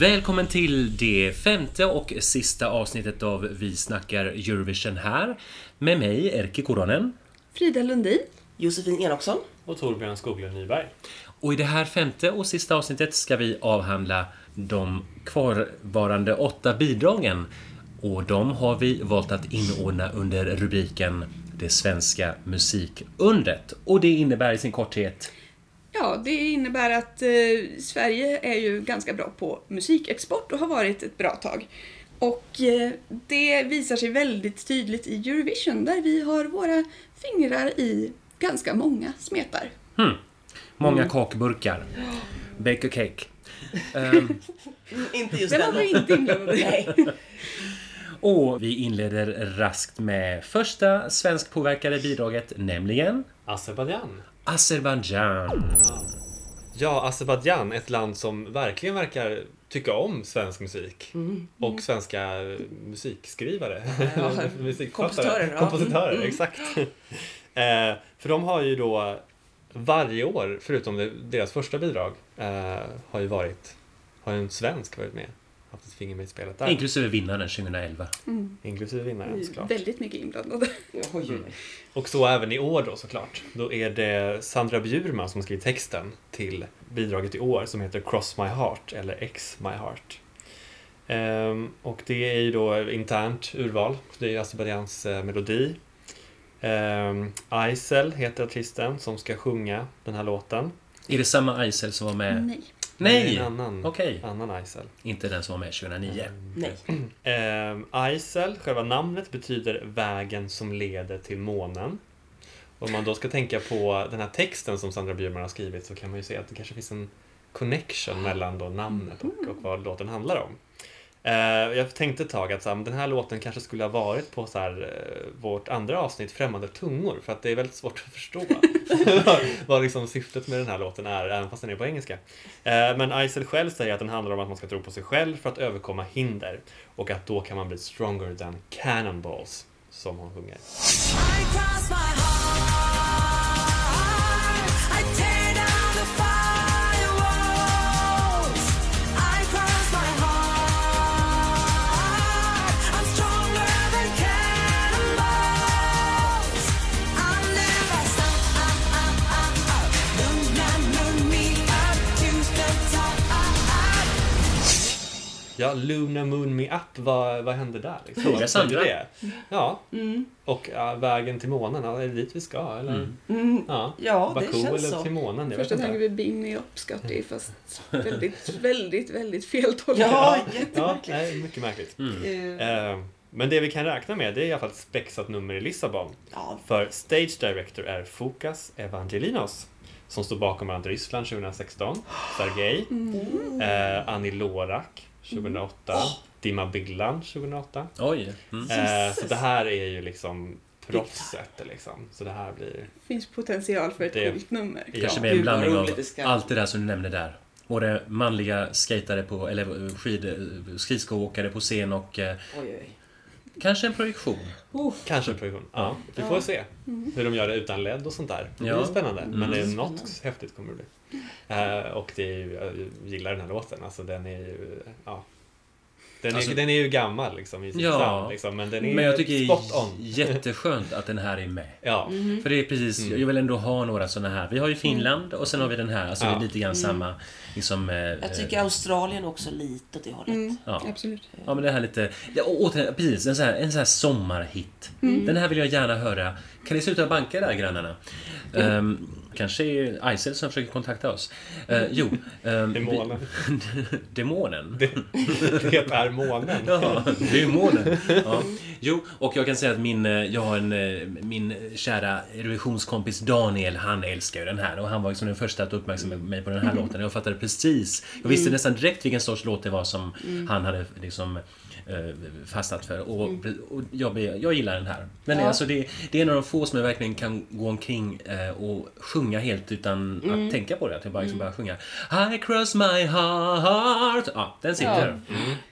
Välkommen till det femte och sista avsnittet av Vi snackar Eurovision här. Med mig, Erkki Koronen. Frida Lundin. Josefin Enoksson. Och Torbjörn Skoglund Nyberg. Och i det här femte och sista avsnittet ska vi avhandla de kvarvarande åtta bidragen. Och de har vi valt att inordna under rubriken Det svenska musikundret. Och det innebär i sin korthet Ja, det innebär att eh, Sverige är ju ganska bra på musikexport och har varit ett bra tag. Och eh, det visar sig väldigt tydligt i Eurovision där vi har våra fingrar i ganska många smetar. många kakburkar. Bake a cake. Ehm, Inte just Den den. var vi inte inblandade i. Och vi inleder raskt med första svenskpåverkade bidraget, nämligen Azerbajdzjan. Azerbajdzjan. Ja, Azerbajdzjan, ett land som verkligen verkar tycka om svensk musik. Och svenska musikskrivare. Ja, kompositörer, ja. Kompositörer, Mm. exakt. eh, för de har ju då varje år, förutom det, deras första bidrag, eh, har ju varit, har ju en svensk varit med. Finger med i spelet där. Inklusive vinnaren 2011. Inklusive vinnaren såklart. Väldigt mycket inblandade. Oj. Och så även i år då såklart. Då är det Sandra Bjurman som har skrivit texten till bidraget i år som heter Cross My Heart eller X My Heart. Ehm, och det är ju då internt urval. Det är ju Azerbajdzjans eh, melodi. Um, Aysel heter artisten som ska sjunga den här låten. Är det samma Aysel som var med? Nej. Nej! En annan, Okej. annan Aysel. Inte den som var med 2009. Nej. Um, Aysel, själva namnet, betyder vägen som leder till månen. Om man då ska tänka på den här texten som Sandra Bjurman har skrivit så kan man ju se att det kanske finns en connection mellan då namnet och, och vad låten handlar om. Eh, jag tänkte ett tag att så här, men den här låten kanske skulle ha varit på så här, eh, vårt andra avsnitt, Främmande tungor, för att det är väldigt svårt att förstå vad, vad liksom syftet med den här låten är, även fast den är på engelska. Eh, men Aysel själv säger att den handlar om att man ska tro på sig själv för att överkomma hinder och att då kan man bli stronger than cannonballs, som hon sjunger. Ja, Luna Moon Me Up, vad, vad hände där? Liksom? Fråga Sandra. det? Ja, och ja, vägen till månen, ja, är det dit vi ska? Eller? Mm. Ja, Ja, det Baku känns eller så. till månen? Första tanken vi beam me up Scotty fast väldigt, väldigt, väldigt feltolkat. Ja, Ja, jättemärkligt. nej, mycket märkligt. Eh, Eh, men det vi kan räkna med det är i alla fall ett spexat nummer i Lissabon. Ja, För Stage Director är Fokas Evangelinos som står bakom bland annat Ryssland 2016, Sergej, eh, Annie Lorak 2008, Dima Bilan 2008. Oj. Mm. Eh, så det här är ju liksom proffset liksom. Så det här blir... finns potential för ett Det- coolt nummer. Kanske Ja. med en blandning av allt det där som du nämnde där. Både manliga skatare på, eller skid, skridskoåkare på scen och eh, oj, oj. Kanske en projektion. Oh, Kanske en produktion. Ja, vi får se hur de gör det utan LED och sånt där. Det blir Ja. spännande. Men det är Mm. något Spännande. häftigt kommer det bli. Eh, och det är ju, jag gillar den här låten. Alltså den är ju, ja. Den är, Alltså- den är ju gammal liksom i sitt Ja. sound liksom, men den är Men jag tycker det spot on. är jätteskönt att den här är med. Ja, För det är precis, Mm. jag vill ändå ha några sådana här. Vi har ju Finland och sen har vi den här. Alltså det är Ja. lite grann samma, liksom... eh, Jag tycker Australien också lite åt det hållet. Mm, Ja. Absolut. Ja men det här lite, ja, återigen, precis, en sån här, en sån här sommarhit. Den här vill jag gärna höra. Kan ni sluta banka där grannarna? Ehm, kanske är Aysel som försöker kontakta oss. Uh, jo. ehm, Demonen. vi- Demonen? det, det är månen. Ja, det är månen. Ja. Jo, och jag kan säga att min, eh, jag har en, eh, min kära revisionskompis Daniel, han älskar ju den här och han var liksom den första att uppmärksamma mig på den här låten. Jag fattade precis, jag visste nästan direkt vilken sorts låt det var som han hade liksom eh, fastnat för. Och, och jag, jag gillar den här. Men Ja. alltså det, det är en av de få som jag verkligen kan gå omkring eh, och sjunga helt utan att tänka på det. Att jag bara, liksom bara sjunga I cross my heart. Ja, den sitter.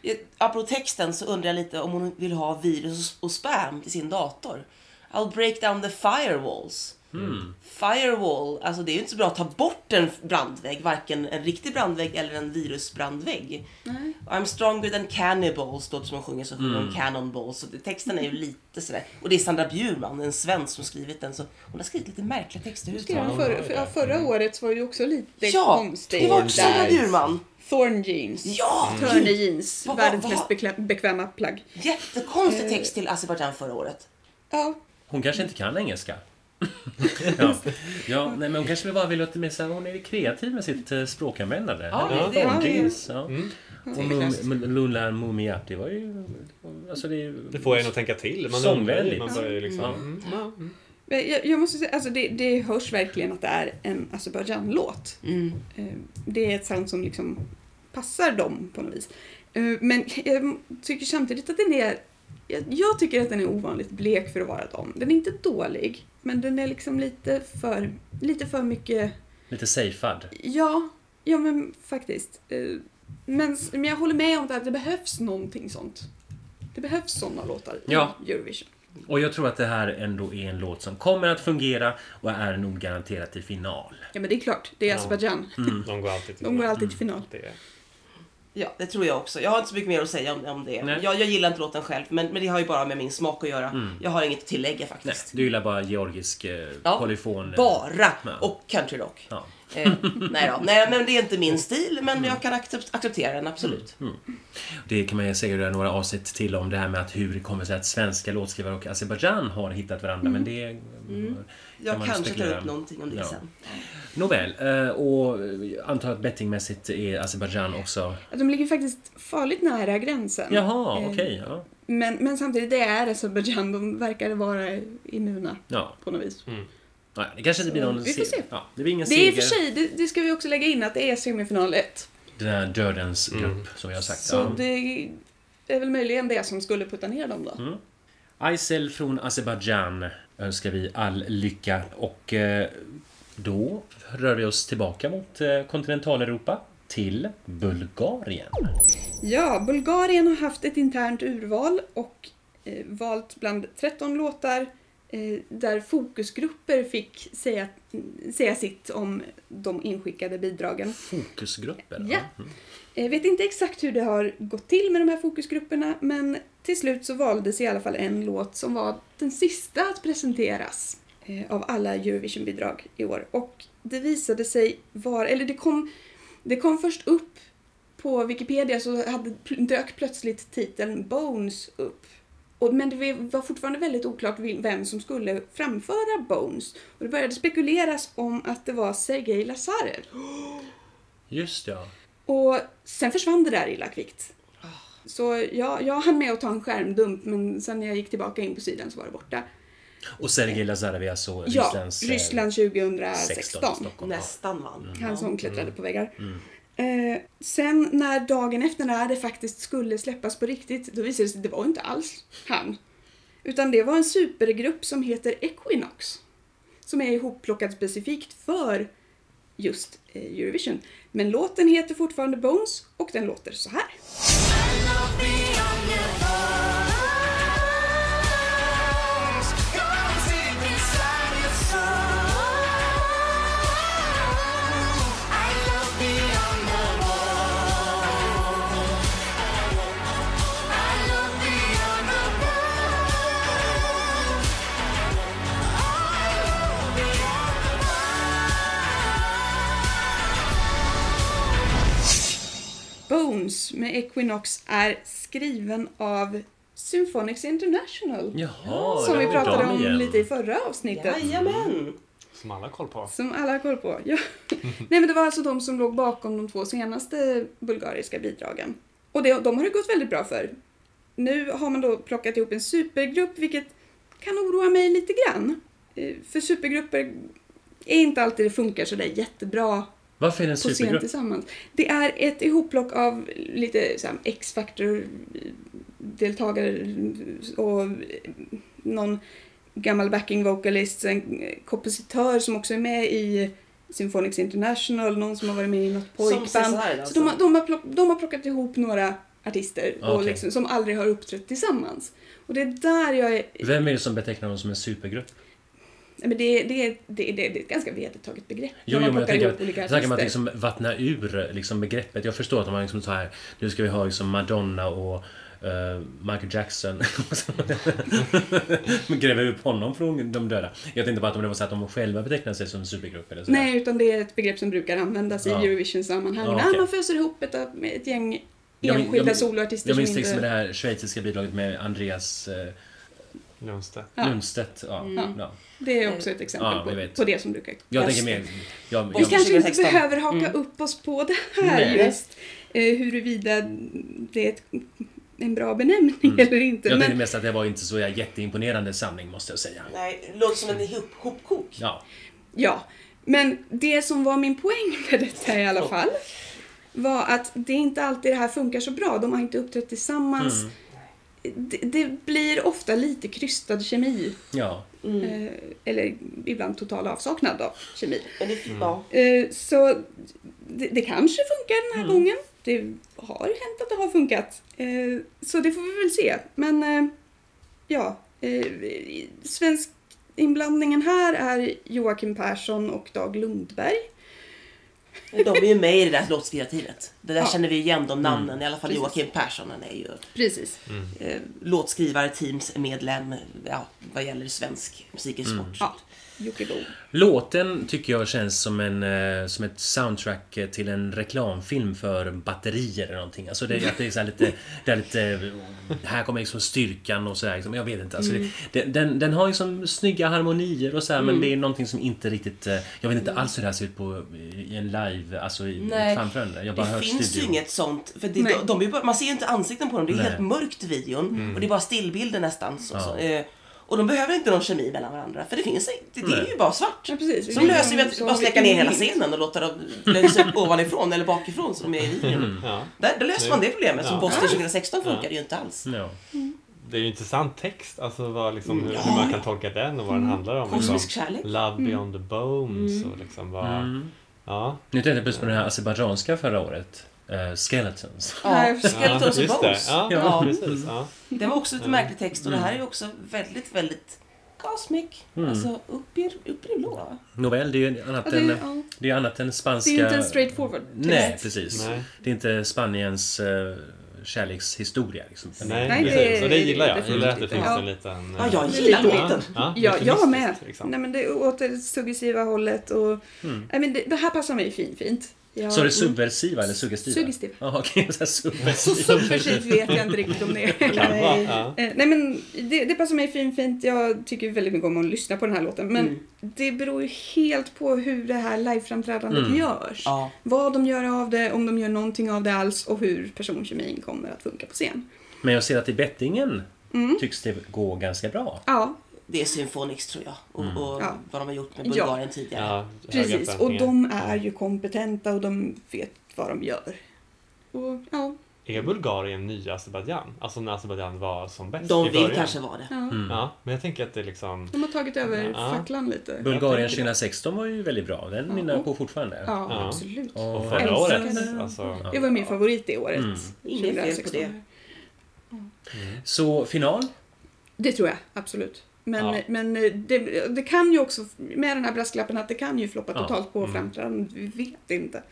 Eh, Apropå texten så undrar jag lite om hon vill ha virus och spam till sin dator. I'll break down the firewalls. Mm. Firewall, alltså det är ju inte så bra att ta bort en brandvägg, varken en riktig brandvägg eller en virusbrandvägg. Nej. I'm stronger than cannibals, då som de sjunger så sjunger de cannonballs. Så texten är ju lite sådär. Och det är Sandra Bjurman, en svensk som skrivit den. Så hon har skrivit lite märkliga texter. Hur skrev hon? förra, för, ja, förra året var ju också lite Ja, konstigt. det var också Sandra. Bjurman. Thorn jeans. Ja, gud. jeans. Vad- världens vad- mest bekla- bekväma plagg. Jättekonstig text till Azerbajdzjan förra året. Ja, Hon kanske inte kan engelska. Ja. ja, nej, men hon kanske bara vill låta med sig, hon är kreativ med sitt eh, språkanvändande. Ja, Eller det är det. ja. Mm. Och Lula Mumiap, det var ju... Alltså det, Det får en att tänka till. Man Sångvänligt. Man börjar liksom... Ja. Mm. Ja. mm. jag, jag måste säga, alltså det, det hörs verkligen att det är en Azerbajdzjan-låt. Mm. Eh, Det är ett sound som liksom passar dem på något vis. Eh, Men jag tycker samtidigt att den är... Jag, jag tycker att den är ovanligt blek för att vara dem. Den är inte dålig, men den är liksom lite för, lite för mycket... Lite safead. Ja, ja men faktiskt. Eh, Men, men jag håller med om det att det behövs någonting sånt. Det behövs sådana låtar Ja. i Eurovision. Och jag tror att det här ändå är en låt som kommer att fungera och är nog garanterat i final. Ja men det är klart, det är Ja. Azerbajdzjan. De går alltid till De går alltid till final. Det är- Ja, det tror jag också. Jag har inte så mycket mer att säga om, om det. Nej. Jag, jag gillar inte låten själv, men, men det har ju bara med min smak att göra. Jag har inget att tillägga Nej, faktiskt. du gillar bara georgisk eh, Ja, polyfon. eh, Bara! Ja. Och countryrock. Ja. Eh, nej då, nej men det är inte min stil, men jag kan accept- acceptera den absolut. Det kan man ju göra några avsnitt till om det här med att hur det kommer sig att svenska låtskrivare och Azerbajdzjan har hittat varandra. Men det eh, Jag kan man kanske tar spekulera. upp någonting om det Ja. sen. Nåväl, eh, och jag antar att bettingmässigt är Azerbajdzjan också... De ligger faktiskt farligt nära gränsen. Jaha, Eh, okej. ja. Men, men samtidigt, det är Azerbajdzjan. De verkar vara immuna Ja. på något vis. Ja, det kanske inte blir någon vi får se- se. Ja, det blir ingen Det är i och seger. för sig, det, det ska vi också lägga in, att det är semifinal 1. Den här dödens Mm. grupp, som jag har sagt. Så ja. det är väl möjligen det som skulle putta ner dem då. Mm. Aysel från Azerbajdzjan önskar vi all lycka och eh, då rör vi oss tillbaka mot eh, kontinentaleuropa till Bulgarien. Ja, Bulgarien har haft ett internt urval och eh, valt bland 13 låtar eh, där fokusgrupper fick säga, säga sitt om de inskickade bidragen. Fokusgrupper. Ja. Jag vet inte exakt hur det har gått till med de här fokusgrupperna men till slut så valdes i alla fall en låt som var den sista att presenteras eh, av alla Eurovision-bidrag i år. Och det visade sig vara, eller det kom, det kom först upp på Wikipedia så hade, dök plötsligt titeln Bones upp. Och, men det var fortfarande väldigt oklart vem som skulle framföra Bones. Och det började spekuleras om att det var Sergej Lazarev. Just ja. Och sen försvann det där illa kvickt. Så jag, jag hann med att ta en skärmdump men sen när jag gick tillbaka in på sidan så var det borta. Och Sergej Lazarev är alltså Ja, Rysslands... eh, Ryssland 16 2016. i Stockholm. Ja. Nästan vann. Han som klättrade på väggar. Mm. Eh, sen när dagen efter när det faktiskt skulle släppas på riktigt, då visade det sig att det var inte alls han. Utan det var en supergrupp som heter Equinox. Som är ihopplockad specifikt för just eh, Eurovision. Men låten heter fortfarande Bones och den låter så här. Bones med Equinox är skriven av Symphonics International. Jaha, som vi pratade om igen. lite i förra avsnittet. Jajamän! Som alla har koll på. Som alla har koll på. Ja. Nej men det var alltså de som låg bakom de två senaste bulgariska bidragen. Och det, de har det gått väldigt bra för. Nu har man då plockat ihop en supergrupp vilket kan oroa mig lite grann. Eh, För supergrupper är inte alltid det funkar sådär jättebra Varför är det en på scen supergrupp? tillsammans. Det är ett ihopplock av lite så här X-Factor-deltagare och någon gammal backing vocalist, en kompositör som också är med i Symphonics International, någon som har varit med i något pojkband. Så alltså. de, har, de, har plock, de har plockat ihop några artister och Okej. liksom, som aldrig har uppträtt tillsammans. Och det är där jag är... Vem är det som betecknar dem som en supergrupp? Men det, det, det, det, det är ett ganska vedertaget begrepp. Jo, jo, man men jag tänker att, tänker att artister. liksom vattna ur liksom, begreppet. Jag förstår att man liksom så här, nu ska vi ha liksom Madonna och eh, Michael Jackson. Gräva upp honom från de döda. Jag tänkte bara att det var så att de själva betecknar sig som supergrupp eller så. Nej, utan det är ett begrepp som brukar användas Ja. i Eurovision-sammanhang. Ja, okej. man föser ihop ett, ett gäng enskilda jag- soloartister Jag minns inte... det här schweiziska bidraget med Andreas eh, Lundstedt. Ja. Lundstedt. Ja. Mm. Ja. Det är också ett exempel Ja, på, på det som brukar... Jag tänker mer... Jag, Vi jag, kanske inte 2016. behöver haka Mm. upp oss på det här Nej. just. Eh, huruvida det är ett, en bra benämning Mm. eller inte. jag tänkte Men, mest att det var inte så jätteimponerande sanning måste jag säga. Nej, det låter som en ihop- hopkok. Ja. ja. Men det som var min poäng med detta i alla fall var att det inte alltid det här funkar så bra. De har inte uppträtt tillsammans. Mm. Det, det blir ofta lite krystad kemi. Ja. Eh, eller ibland total avsaknad av kemi. Ja. Eh, så det, det kanske funkar den här gången. Det har hänt att det har funkat. Eh, så det får vi väl se. Men eh, ja, eh, svensk inblandningen här är Joakim Persson och Dag Lundberg. De är ju med i det där låtskrivarteamet. Det där Ja. känner vi igen de namnen. I alla fall Precis. Joakim Persson han är ju Precis. eh, låtskrivare, teamsmedlem ja, vad gäller svensk musikexport. Ja, Jocke Bo. Låten tycker jag känns som, en, eh, som ett soundtrack eh, till en reklamfilm för batterier eller någonting. Alltså det, att det är så här lite, det är lite... eh, Här kommer liksom styrkan och sådär. Liksom, jag vet inte. Alltså det, den, den har liksom snygga harmonier och så här, men det är någonting som inte riktigt... Jag vet inte alls hur det här ser ut på, i en live, alltså i Nej. ett framförande. Jag bara Det hört finns ju inget sånt. För det, de, de man ser ju inte ansikten på dem. Det är Nej. helt mörkt i videon. Och det är bara stillbilder nästan. Så, Ja. så, eh, och de behöver inte någon kemi mellan varandra. För det finns det, det är ju bara svart. Ja, precis. Så de löser vi att bara släcka ner hela scenen och låta dem lösa upp ovanifrån eller bakifrån som de är i videon. Ja. Där, där löser man det problemet. Som Ja. Boston 2016 funkar Ja. ju inte alls. Ja. Det är ju intressant text, alltså vad, liksom, hur, Ja. hur man kan tolka den och vad den handlar om. Kosmisk Liksom. kärlek. Love beyond the bones och liksom vad... Mm. Ja. Nu tänkte jag plötsligt på den här azerbajdzjanska förra året. Eh, Skeletons. Ja, Skeletons det. Bones. Ja, Ja. precis. Ja. Det var också lite märklig text och det här är ju också väldigt, väldigt cosmic. Alltså upp i, upp i det blå. Nåväl, det är ju annat Ja, det, än... ja. Det är annat än spanska... det är ju inte en straightforward text. Nej, precis. Nej. Det är inte Spaniens uh, kärlekshistoria. Liksom. Nej, Nej, det precis. är- Och det gillar jag. Jag gillar att det definitivt. finns Ja. en liten... Ja, jag Det är gillar lite låten. Ja, Ja, jag med. Liksom. Nej, men det är åt det suggestiva hållet och... Mm. Nej, men det, det här passar mig fin, fint. Jag, Så är det subversiva eller suggestiva? Suggestiva. Jaha, okej. så subversiva. Subversivt vet jag inte riktigt om det är. Vara, ja. Eh, Nej men det, det passar mig fin, fint. Jag tycker väldigt mycket om att lyssna på den här låten. Men Mm. det beror ju helt på hur det här liveframträdandet Mm. görs. Ja. Vad de gör av det, om de gör någonting av det alls och hur personkemin kommer att funka på scen. Men jag ser att i bettingen Mm. tycks det gå ganska bra. Ja, Det är Symphonix tror jag. Och, Mm. och Ja. vad de har gjort med Ja. Bulgarien tidigare. Ja, precis. Och de är ju kompetenta och de vet vad de gör. Och, ja, Är Bulgarien nya Azerbajdzjan? Alltså när Azerbajdzjan var som bäst De i vill början? kanske vara det. ja. Mm. Ja, men jag tänker att det liksom... De har tagit över Ja. facklan lite. Bulgarien Jag tänker det. 2016 var ju väldigt bra. Den nynnar jag på fortfarande. Ja, Ja. absolut. Och- Och förra älskar året, alltså... Det var min favorit det året. Mm. Inget fel på 2016. det. Så final? Det tror jag, absolut. Men, Ja. men det, det kan ju också, med den här brasklappen, att det kan ju floppa Ja. totalt på Mm. framträdandet. Vi vet inte.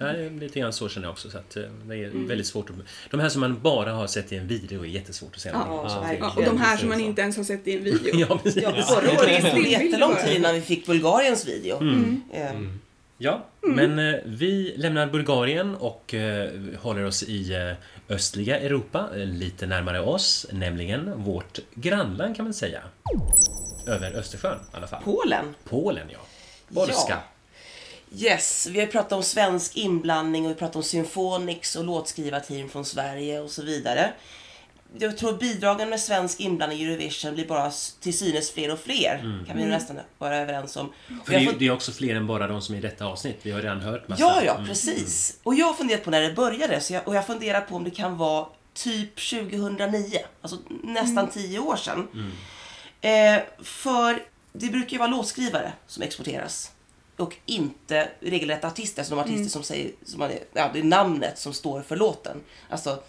Nej, lite grann så känner jag också. Så att eh, det är Mm. väldigt svårt att... De här som man bara har sett i en video är jättesvårt att se. Ja. Ja, och de här som man inte ens har sett i en video. Ja, precis. Ja, Ja, förra året tog jättelång tid innan vi fick Bulgariens video. Mm. Eh, Mm. Ja, men eh, vi lämnar Bulgarien och eh, håller oss i eh, östliga Europa, eh, lite närmare oss, nämligen vårt grannland kan man säga. Över Östersjön i alla fall. Polen. Polen, ja. Polska. Yes, vi har pratat om svensk inblandning och vi pratat om Symphonix och låtskrivarteam från Sverige och så vidare. Jag tror bidragen med svensk inblandning i Eurovision blir bara till synes fler och fler. Kan vi ju nästan vara överens om. För det, är- det är också fler än bara de som är i detta avsnitt. Vi har redan hört massa. Ja, ja, Mm. precis. Och jag har funderat på när det började så jag, och jag funderar på om det kan vara typ 2009, alltså nästan tio år sedan. Eh, för det brukar ju vara låtskrivare som exporteras och inte regelrätta artister, alltså de artister som säger, som man ja, det är namnet som står för låten. Alltså,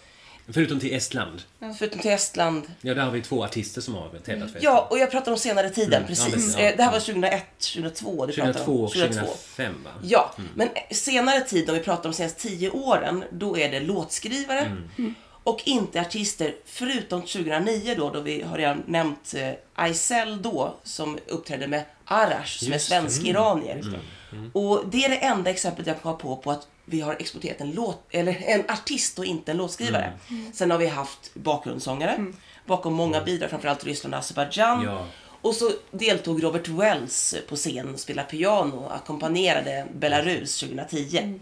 Förutom till Estland. Förutom till Estland. Ja, där har vi två artister som har tävlat för Ja, och jag pratar om senare tiden, Mm, ja, precis. precis, ja. Eh, Det här var 2001, 2002. Det pratar 2002 om. och 2005 va? Ja, men senare tid, om vi pratar om de senaste tio åren, då är det låtskrivare Mm. och inte artister, förutom 2009 då, då vi har redan nämnt eh, Aysel då, som uppträdde med Arash, som är Just det. Mm. svensk-iranier. Och det är det enda exemplet jag kan komma på, på att vi har exporterat en, låt, eller en artist och inte en låtskrivare. Mm. Sen har vi haft bakgrundssångare, bakom många bidrag, framförallt Ryssland och Azerbajdzjan. Ja. Och så deltog Robert Wells på scen och spelade piano och ackompanjerade Belarus 2010.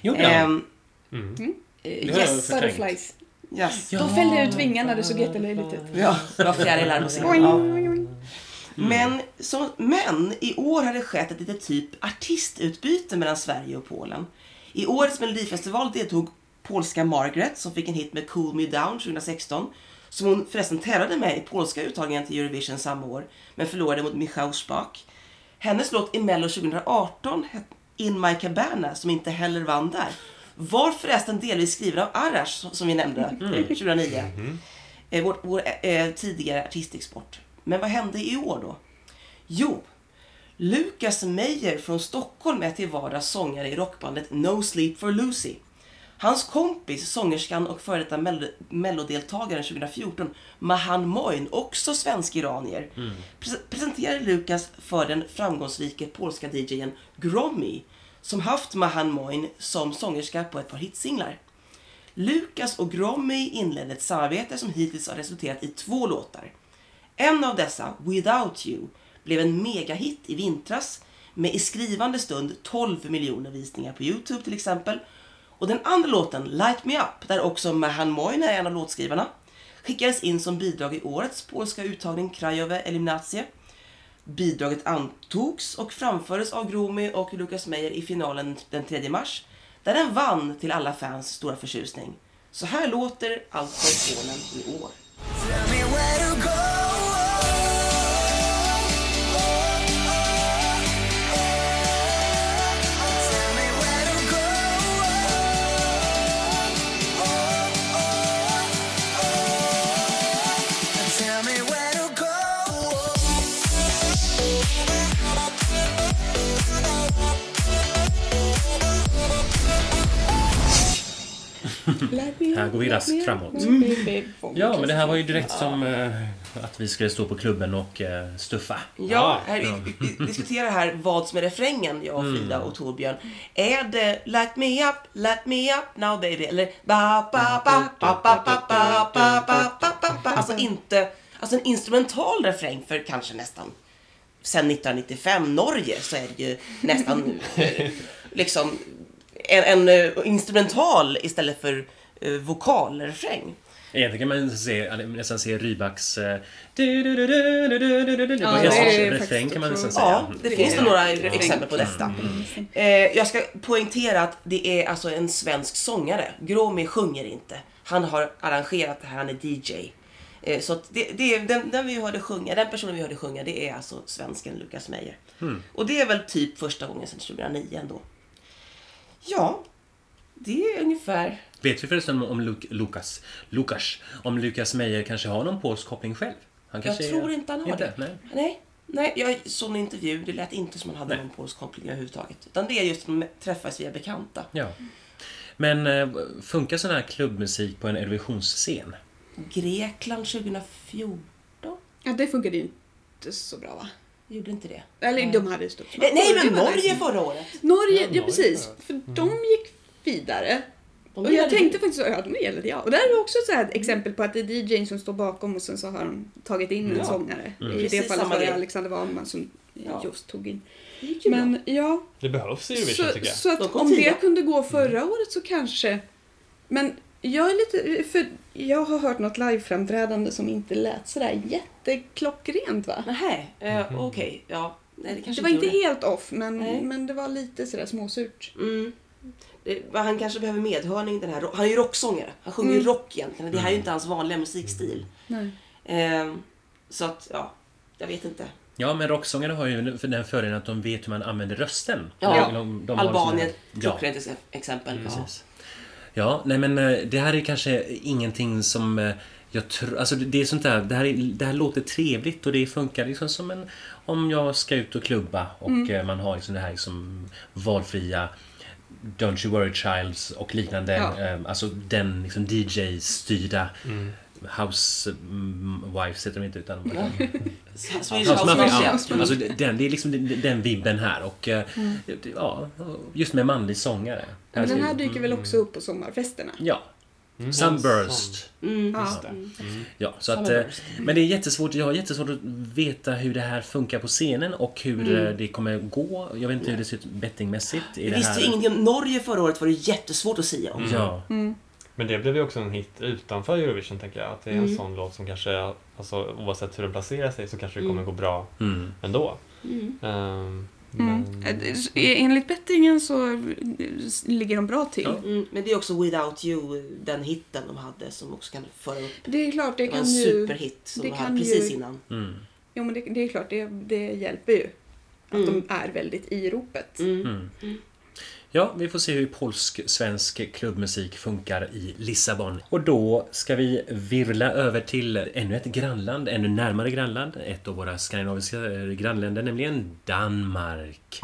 Gjorde han? Ehm, Det eh, har jag yes. Butterflies. yes. De fällde ut vingarna, det såg jättelöjligt ut. Ja, det var fjärilar på scenen. Ja. Men, så, men i år har det skett ett litet typ artistutbyte mellan Sverige och Polen. I årets Melodifestival deltog polska Margaret som fick en hit med Cool Me Down 2016. Som hon förresten tävlade med i polska uttagningen till Eurovision samma år. Men förlorade mot Michał Spak. Hennes låt i Mello 2018 hette In My Cabana som inte heller vann där. Var förresten delvis skriven av Arash som vi nämnde eh, 2009. Eh, vår vår eh, tidigare artistexport. Men vad hände i år då? Jo, Lukas Meyer från Stockholm är till vardags sångare i rockbandet No Sleep for Lucy. Hans kompis, sångerskan och före detta Mell- mellodeltagaren 2014, Mahan Moin, också svensk-iranier, pres- presenterade Lukas för den framgångsrike polska DJen Grommy, som haft Mahan Moin som sångerska på ett par hitsinglar. Lukas och Grommy inledde ett samarbete som hittills har resulterat i två låtar. En av dessa, Without You, blev en megahit i vintras med i skrivande stund 12 miljoner visningar på Youtube till exempel. Och den andra låten, Light Me Up, där också Mahan Moyne är en av låtskrivarna, skickades in som bidrag i årets polska uttagning Krajowe Eliminacje. Bidraget antogs och framfördes av Gromi och Lukas Meyer i finalen den 3 mars, där den vann till alla fans stora förtjusning. Så här låter alltså Polen i år. Här går vi raskt framåt. Ja, men det här var ju direkt som eh, att vi skulle stå på klubben och eh, stuffa. Ja, här, vi, vi diskuterar här vad som är refrängen, jag och Frida och Torbjörn. Är det Light me up, light me up now baby? Eller ba ba ba ba ba ba ba ba ba ba ba Alltså inte, alltså en instrumental refräng för kanske nästan sen 1995 Norge så är det ju nästan eh, liksom en, en instrumental istället för uh, vokalrefräng. Egentligen kan man se, nästan se Rybaks... Uh, du, du, du, ja, refräng kan man nästan säga. Ja, det finns nog några exempel på detta. Jag ska poängtera att det är alltså en svensk sångare. Gromi sjunger inte. Han har arrangerat det här, han är DJ. Uh, så det, det, den, den, vi hörde sjunga, den personen vi hörde sjunga, det är alltså svensken Lukas Meyer. Mm. Och det är väl typ första gången sedan 2009 ändå. Ja, det är ungefär... Vet vi förresten om Luk- Lukas, Lukas, om Lukas Meyer kanske har någon polsk koppling själv? Han Jag kanske tror inte han har inte, det. Nej. Nej, nej, jag såg en intervju, det lät inte som han hade Nej. någon polsk koppling överhuvudtaget. Utan det är just att de träffas via bekanta. Ja. Men eh, funkar sån här klubbmusik på en Eurovisionsscen? Grekland 2014 Ja, det funkade ju inte så bra va? Gjorde inte det. Eller Nej. de hade stort Nej, nej men Norge förra året. Norge, Ja, Norge, precis. För de gick vidare. De Och jag tänkte det. faktiskt, ja de gillade jag. Och där är det också ett exempel på att det är DJn som står bakom och sen så har de tagit in en Ja. sångare. I Precis det fallet var det. Alexander Wahlman som Ja. just tog in. Det. Men ja, Det behövs i Eurovision så, tycker jag. så att om det kunde gå förra året så kanske. Men jag är lite, för jag har hört något liveframträdande som inte lät sådär jätteklockrent va? Nähä, eh, okej. Ja, nej det kanske Det var inte helt off men, Nej. men det var lite sådär småsurt. Mm. Det, han kanske behöver medhörning den här. Han är ju rocksångare. Han sjunger ju Mm. rock egentligen. Det här är ju inte hans vanliga musikstil. Nej. Eh, så att, ja, jag vet inte. Ja, men rocksångare har ju för den fördelen att de vet hur man använder rösten. Ja. De- de- de Albanien, Ja, klockrent ex- exempel. Ja. precis. Ja, nej men eh, det här är kanske ingenting som eh, jag tror... Alltså det är sånt där, det här, är, det här låter trevligt och det funkar liksom som en... Om jag ska ut och klubba och eh, man har liksom det här liksom valfria Don't You Worry Childs och liknande. Ja. Alltså den liksom DJ-styrda mm, Wives heter de inte utan... Swedish House. Alltså den, det är liksom den, den vibben här och eh, det- ja, just med manlig sångare. Men den här Mm. dyker väl också upp på sommarfesterna? Ja. Mm. Sunburst. Mm. Ja. Ja, så att, eh, men det är jättesvårt, jag har jättesvårt att veta hur det här funkar på scenen och hur eh, det kommer gå. Jag vet inte hur det ser ut bettingmässigt. i Vi det visste här. ju ingenting om Norge förra året var det jättesvårt att säga om. Ja, Men det blev ju också en hit utanför Eurovision tänker jag. Att det är en Mm. sån låt som kanske, alltså, oavsett hur den placerar sig så kanske det kommer Mm. gå bra mm. ändå. Mm. Ehm, Mm. men... Det- Enligt bettingen så ligger de bra till. Ja. Mm, men det är också Without You, den hitten de hade som också kan föra upp. Det är klart, det Det var en kan ju... superhit som det de kan hade precis ju- innan. Mm. Jo, men det, det är klart, det, det hjälper ju. Att Mm. de är väldigt i ropet. Mm. Mm. Ja, vi får se hur polsk-svensk klubbmusik funkar i Lissabon. Och då ska vi virvla över till ännu ett grannland, ännu närmare grannland. Ett av våra skandinaviska eh, grannländer, nämligen Danmark.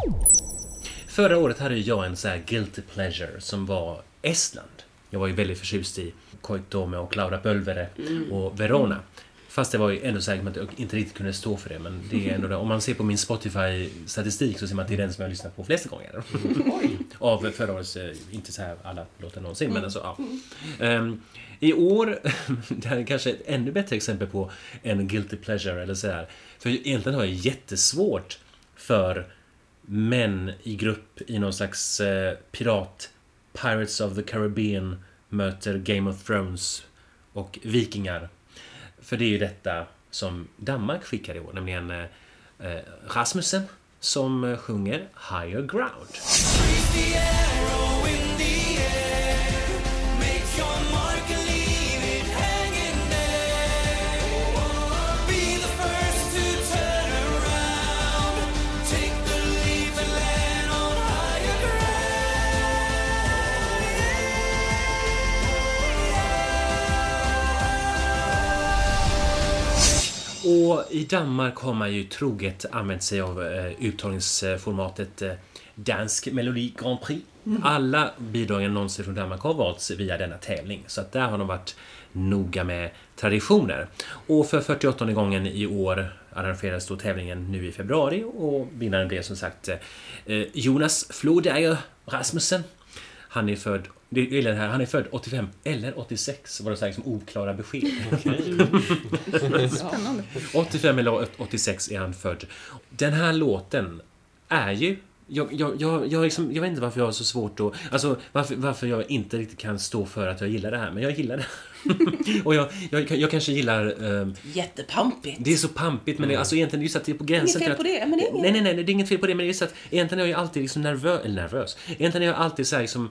Förra året hade jag en så här guilty pleasure som var Estland. Jag var ju väldigt förtjust i Koitome och Laura Pölvere och Verona. Fast det var ju ändå säkert att jag inte riktigt kunde stå för det. Men det är ändå det. Om man ser på min Spotify-statistik så ser man att det är den som jag har lyssnat på flest gånger. Av förra årets, eh, inte så här alla låtar någonsin, men alltså ja. Ehm, I år, det här är kanske ett ännu bättre exempel på en guilty pleasure eller så här. För egentligen har jag jättesvårt för män i grupp i någon slags eh, pirat Pirates of the Caribbean möter Game of Thrones och vikingar. För det är ju detta som Danmark skickar i år, nämligen eh, eh Rasmussen som eh, sjunger Higher Ground. Och i Danmark har man ju troget använt sig av eh, uttagningsformatet eh, Dansk Melodi Grand Prix. Alla bidragen någonsin från Danmark har valts via denna tävling. Så att där har de varit noga med traditioner. Och för 48 gången i år arrangerades då tävlingen nu i februari och vinnaren blev som sagt eh, Jonas Flodager Rasmussen. Han är född det jag gillar det här, han är född 85 eller 86 var det så här liksom oklara besked. Spännande. 85 eller 86 är han född. Den här låten är ju... Jag, jag, jag, jag, liksom, jag vet inte varför jag har så svårt att... Alltså varför, varför jag inte riktigt kan stå för att jag gillar det här, men jag gillar det. och jag, jag, jag kanske gillar... ehm, Jättepampigt. det är så pampigt, men det, alltså egentligen just att det är på gränsen Inget fel på det, men det är inget- Nej, nej, nej, det är inget fel på det, men det är just att egentligen är jag ju alltid liksom nervös, eller nervös. Egentligen är jag alltid så här liksom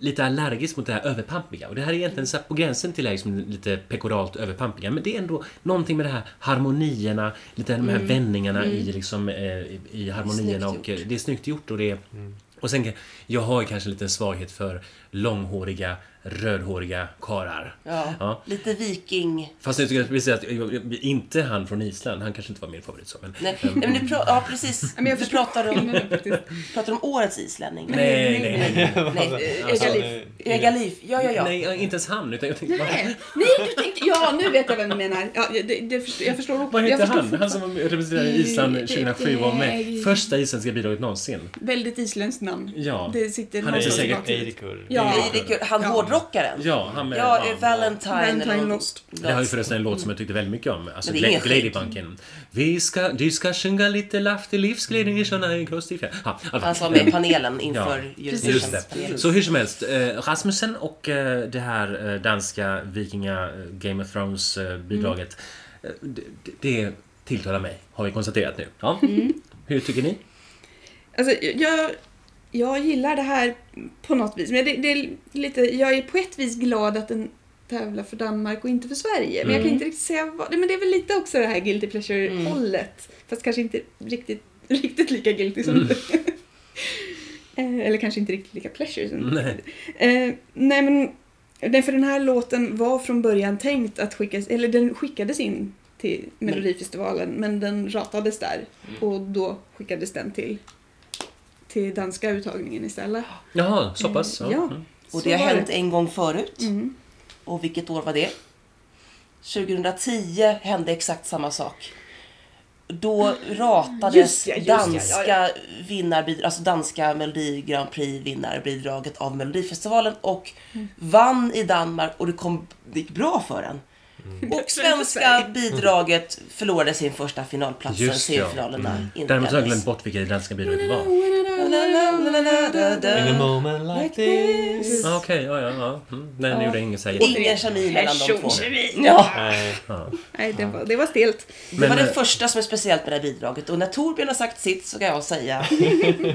lite allergisk mot det här överpampiga. Och det här är egentligen så här på gränsen till liksom lite pekoralt överpampiga. Men det är ändå någonting med det här harmonierna, lite de här vändningarna i, liksom, eh, i, i harmonierna. Och eh, det är snyggt gjort. Och, det, och sen, jag har ju kanske en liten svaghet för långhåriga, rödhåriga karar. Ja. Ja. Lite viking. Fast jag tycker att vi säger att inte han från Island, han kanske inte var min favorit så. Men, Nej, nej men du pra- ja precis. men jag du pratar om, pratar om årets islänning. nej, nej, nej. nej. Alltså, Egalif. Egalif. Ja, ja, ja. Nej, inte ens han. Utan jag tänkte, vad, Nej, nej, du tänkte... Ja, nu vet jag vem du menar. Ja, det, det, förstår- jag förstår vad förstår han? Han som representerade Island 2007 var med. Första isländska bidraget någonsin. Väldigt isländskt namn. Ja. Det sitter Han är säkert. Eirikur. Ja. Eirik, han Ja. Hårdrockaren. Ja, han med... Ja, ja, eh, Valentine. Valentine eller något. Lost. Det har ju förresten en låt som jag tyckte väldigt mycket om. Alltså Gladybunken. Vi ska, du ska sjunga lite livsglädjen i sjönna i. Ja, fall. Han var med i panelen inför Ja. Just det. Så hur som helst, eh, Rasmussen och eh, det här eh, danska vikinga Game of Thrones eh, bidraget. eh, det, det tilltalar mig, har vi konstaterat nu. Ja. Hur tycker ni? Alltså, jag, jag gillar det här på något vis. Men det, det är lite, jag är på ett vis glad att den tävlar för Danmark och inte för Sverige. Men jag kan inte riktigt säga vad. Men det är väl lite också det här guilty pleasure-hållet. Fast kanske inte riktigt, riktigt lika guilty som du. Eh, eller kanske inte riktigt lika pleasure. som- Nej. Eh, nej men, nej, för den här låten var från början tänkt att skickas, eller den skickades in till Melodifestivalen men den ratades där och då skickades den till, till danska uttagningen istället. Jaha, så pass? Ja. Mm. Och det har hänt en gång förut. Mm. Och vilket år var det? 2010 hände exakt samma sak. Då ratades Just ja, just ja, danska ja, vinnarbidrag, alltså danska Melodi Grand Prix vinnarbidraget av Melodifestivalen och Mm. vann i Danmark och det, kom, det gick bra för den. Mm. Och svenska bidraget förlorade sin första finalplats när Just ja. semifinalerna Däremot har jag glömt bort vilket danska bidraget var. In a moment like this. Ah, Okej, ja, ja, ja. Mm. Nej, nu gjorde jag inget säga. Ingen kemi mellan de två. Ja, Nej. Ja. Nej, det var, det var stelt. det var det eh, första som är speciellt med det här bidraget och när Torbjörn har sagt sitt så kan jag säga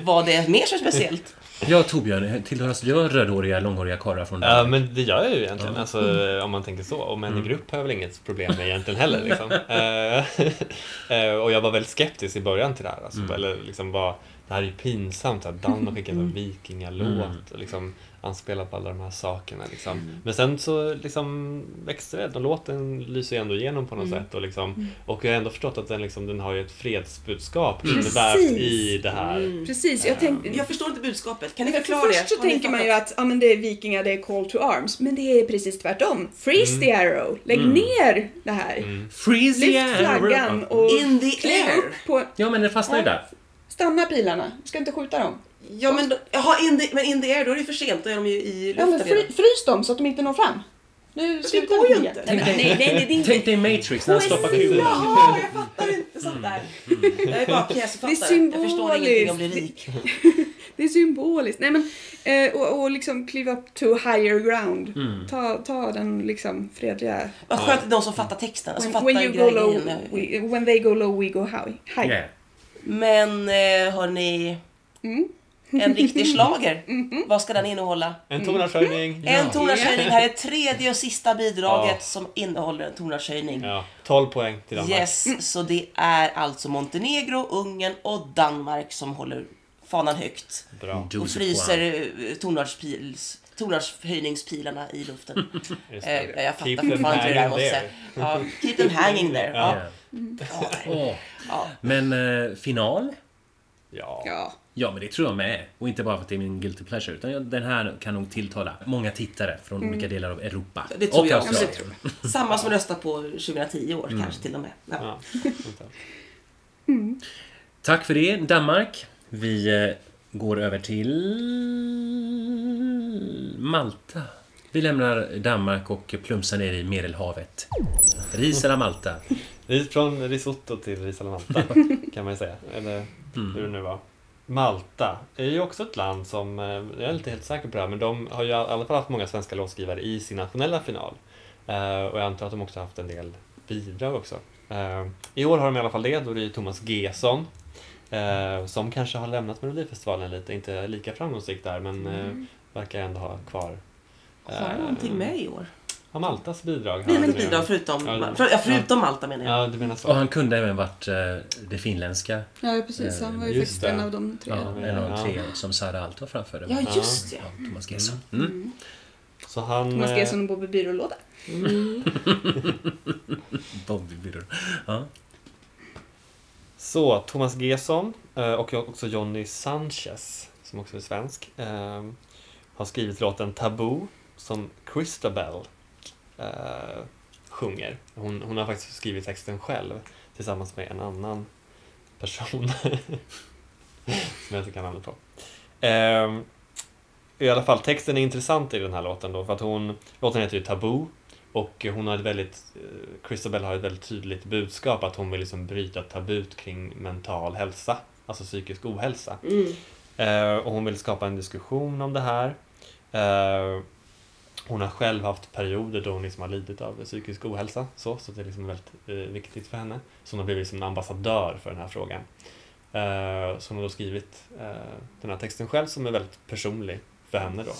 vad det är mer som är speciellt. Ja, Torbjörn, tillhörs du rödhåriga, långhåriga karlar från Ja, Danmark? men det gör jag ju egentligen. Alltså, om man tänker så. Och män i grupp har jag väl inget problem med egentligen heller. Liksom. Eh, eh, och jag var väldigt skeptisk i början till det här. Alltså, Eller liksom var, det här är ju pinsamt att Danmark skickar en vikingalåt och liksom anspelar på alla de här sakerna. Liksom. Men sen så liksom växte det. Och låten lyser ju ändå igenom på något sätt. Och, liksom, och jag har ändå förstått att den, liksom, den har ju ett fredsbudskap invävt Precis. i det här. Precis, jag tänkte... Jag förstår inte budskapet. Kan ni För förklara det? först så tänker man ju att ja, men det är vikingar, det är call to arms. Men det är precis tvärtom. Freeze the arrow. Lägg ner det här. Freeze the Lyft arrow. flaggan och In the air. upp på... Ja, men den fastnar ju där. Stanna pilarna. Du ska inte skjuta dem. Ja men, då- jaha, in the, men in the air, då är det för sent. Då är de ju i Ja, luften men redan. fry, frys dem så att de inte når fram. Nu det slutar går ju vi. inte. Nej, nej, nej, nej, det är inte... Tänk dig Matrix när han stoppar kulan. Jaha, jag fattar inte sånt där. Jag är bara pjäsförfattare. Det är Jag förstår ingenting om att bli symboliskt. rik. Det är symboliskt. Nej, men, eh, och, och liksom kliva upp to higher ground. Ta, ta den liksom fredliga... Vad skönt att de som fattar texten, alltså When, fattar when you go low, we, when they go low we go high. high. Yeah. Men eh, hörni, Mm. En riktig slager. Vad ska den innehålla? En tonartshöjning. En tonartshöjning. Här är tredje och sista bidraget Ja. som innehåller en tonartshöjning. Ja, 12 poäng till Danmark. Yes, så det är alltså Montenegro, Ungern och Danmark som håller fanan högt. Bra. Och fryser eh, tonartspils- tonartshöjningspilarna i luften. Eh, jag fattar fortfarande inte det där måste. Ja, keep them hanging there. Ja. Yeah. Ja. Ja. Men eh, final? Ja. Ja. Ja, men det tror jag med. Och inte bara för att det är min guilty pleasure. Utan den här kan nog tilltala många tittare från olika delar av Europa. Det tror och jag också. Samma som röstar på 2010 år kanske till och med. Ja. Ja. vänta. Tack för det, Danmark. Vi eh, går över till Malta. Vi lämnar Danmark och plumsar ner i Medelhavet. Ris eller Malta? Ris- Från risotto till ris alla Malta, kan man ju säga. Eller hur det nu var. Malta är ju också ett land som, eh, jag är inte helt säker på det här, men de har ju i alla fall haft många svenska låtskrivare i sin nationella final. Eh, och jag antar att de också haft en del bidrag också. Eh, I år har de i alla fall det, då är det ju Thomas Gesson eh, som kanske har lämnat Melodifestivalen lite, inte lika framgångsrikt där, men eh, verkar ändå ha kvar Har han någonting med i år? Ja, Maltas bidrag. Nej, har men det. bidrag förutom, Ja, för, ja, förutom Malta menar jag. Ja, du menar så. Och han kunde även varit eh, det finländska. ja, precis. Han var ju Just faktiskt det. en av de tre. Ja, en av Ja. tre som Sara Alto framförde. Ja, just det. Ja, Thomas Gesson. Mm. Så han... Thomas eh, Gesson och Bobby Byrålåda. Bobby Birro. Ja. Så, Thomas Gesson eh, och också Johnny Sanchez, som också är svensk, eh, har skrivit låten Taboo som Christabel eh, sjunger. Hon, hon har faktiskt skrivit texten själv tillsammans med en annan person som jag inte kan namnet på. Eh, I alla fall, texten är intressant i den här låten då, för att hon, låten heter ju Taboo och hon har ett väldigt, eh, Christabel har ett väldigt tydligt budskap att hon vill liksom bryta tabut kring mental hälsa, alltså psykisk ohälsa. Mm. Eh, och hon vill skapa en diskussion om det här. Hon har själv haft perioder då hon liksom har lidit av psykisk ohälsa, så, så det är liksom väldigt eh, viktigt för henne. Så hon har blivit liksom en ambassadör för den här frågan. Eh, så hon har då skrivit eh, den här texten själv som är väldigt personlig för henne då.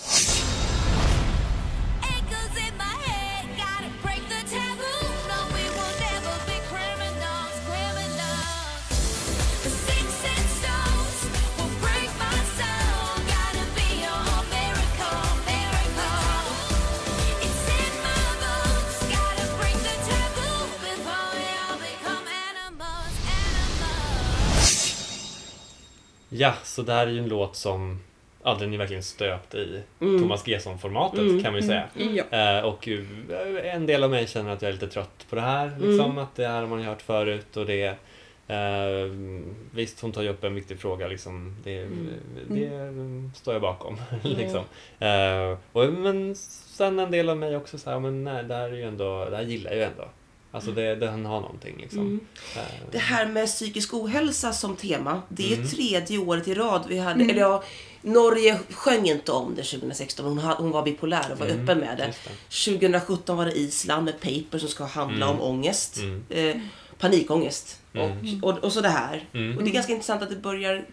Ja, så det här är ju en låt som ja, den är verkligen stöpt i Mm. Thomas Gesson-formatet Mm, kan man ju säga. Ja. Eh, och eh, en del av mig känner att jag är lite trött på det här. Liksom, Mm. Att det här har man ju hört förut och det eh, Visst, hon tar ju upp en viktig fråga. Liksom, det, Mm. det står jag bakom. liksom. Eh, och, men sen en del av mig också så här, men nej, det här är ju ändå, det här gillar jag ju ändå. Alltså det, den har någonting liksom. Mm. Eh, Det här med psykisk ohälsa som tema, det är Mm. tredje året i rad vi hade, Mm. eller ja, Norge sjöng inte om det 2016, hon, var bipolär och var Mm, öppen med det. det. 2017 var det Island med Paper som ska handla Mm. om ångest. Mm. Eh, panikångest. Mm. Och, och, och så det här. Mm. Och det är ganska intressant att det börjar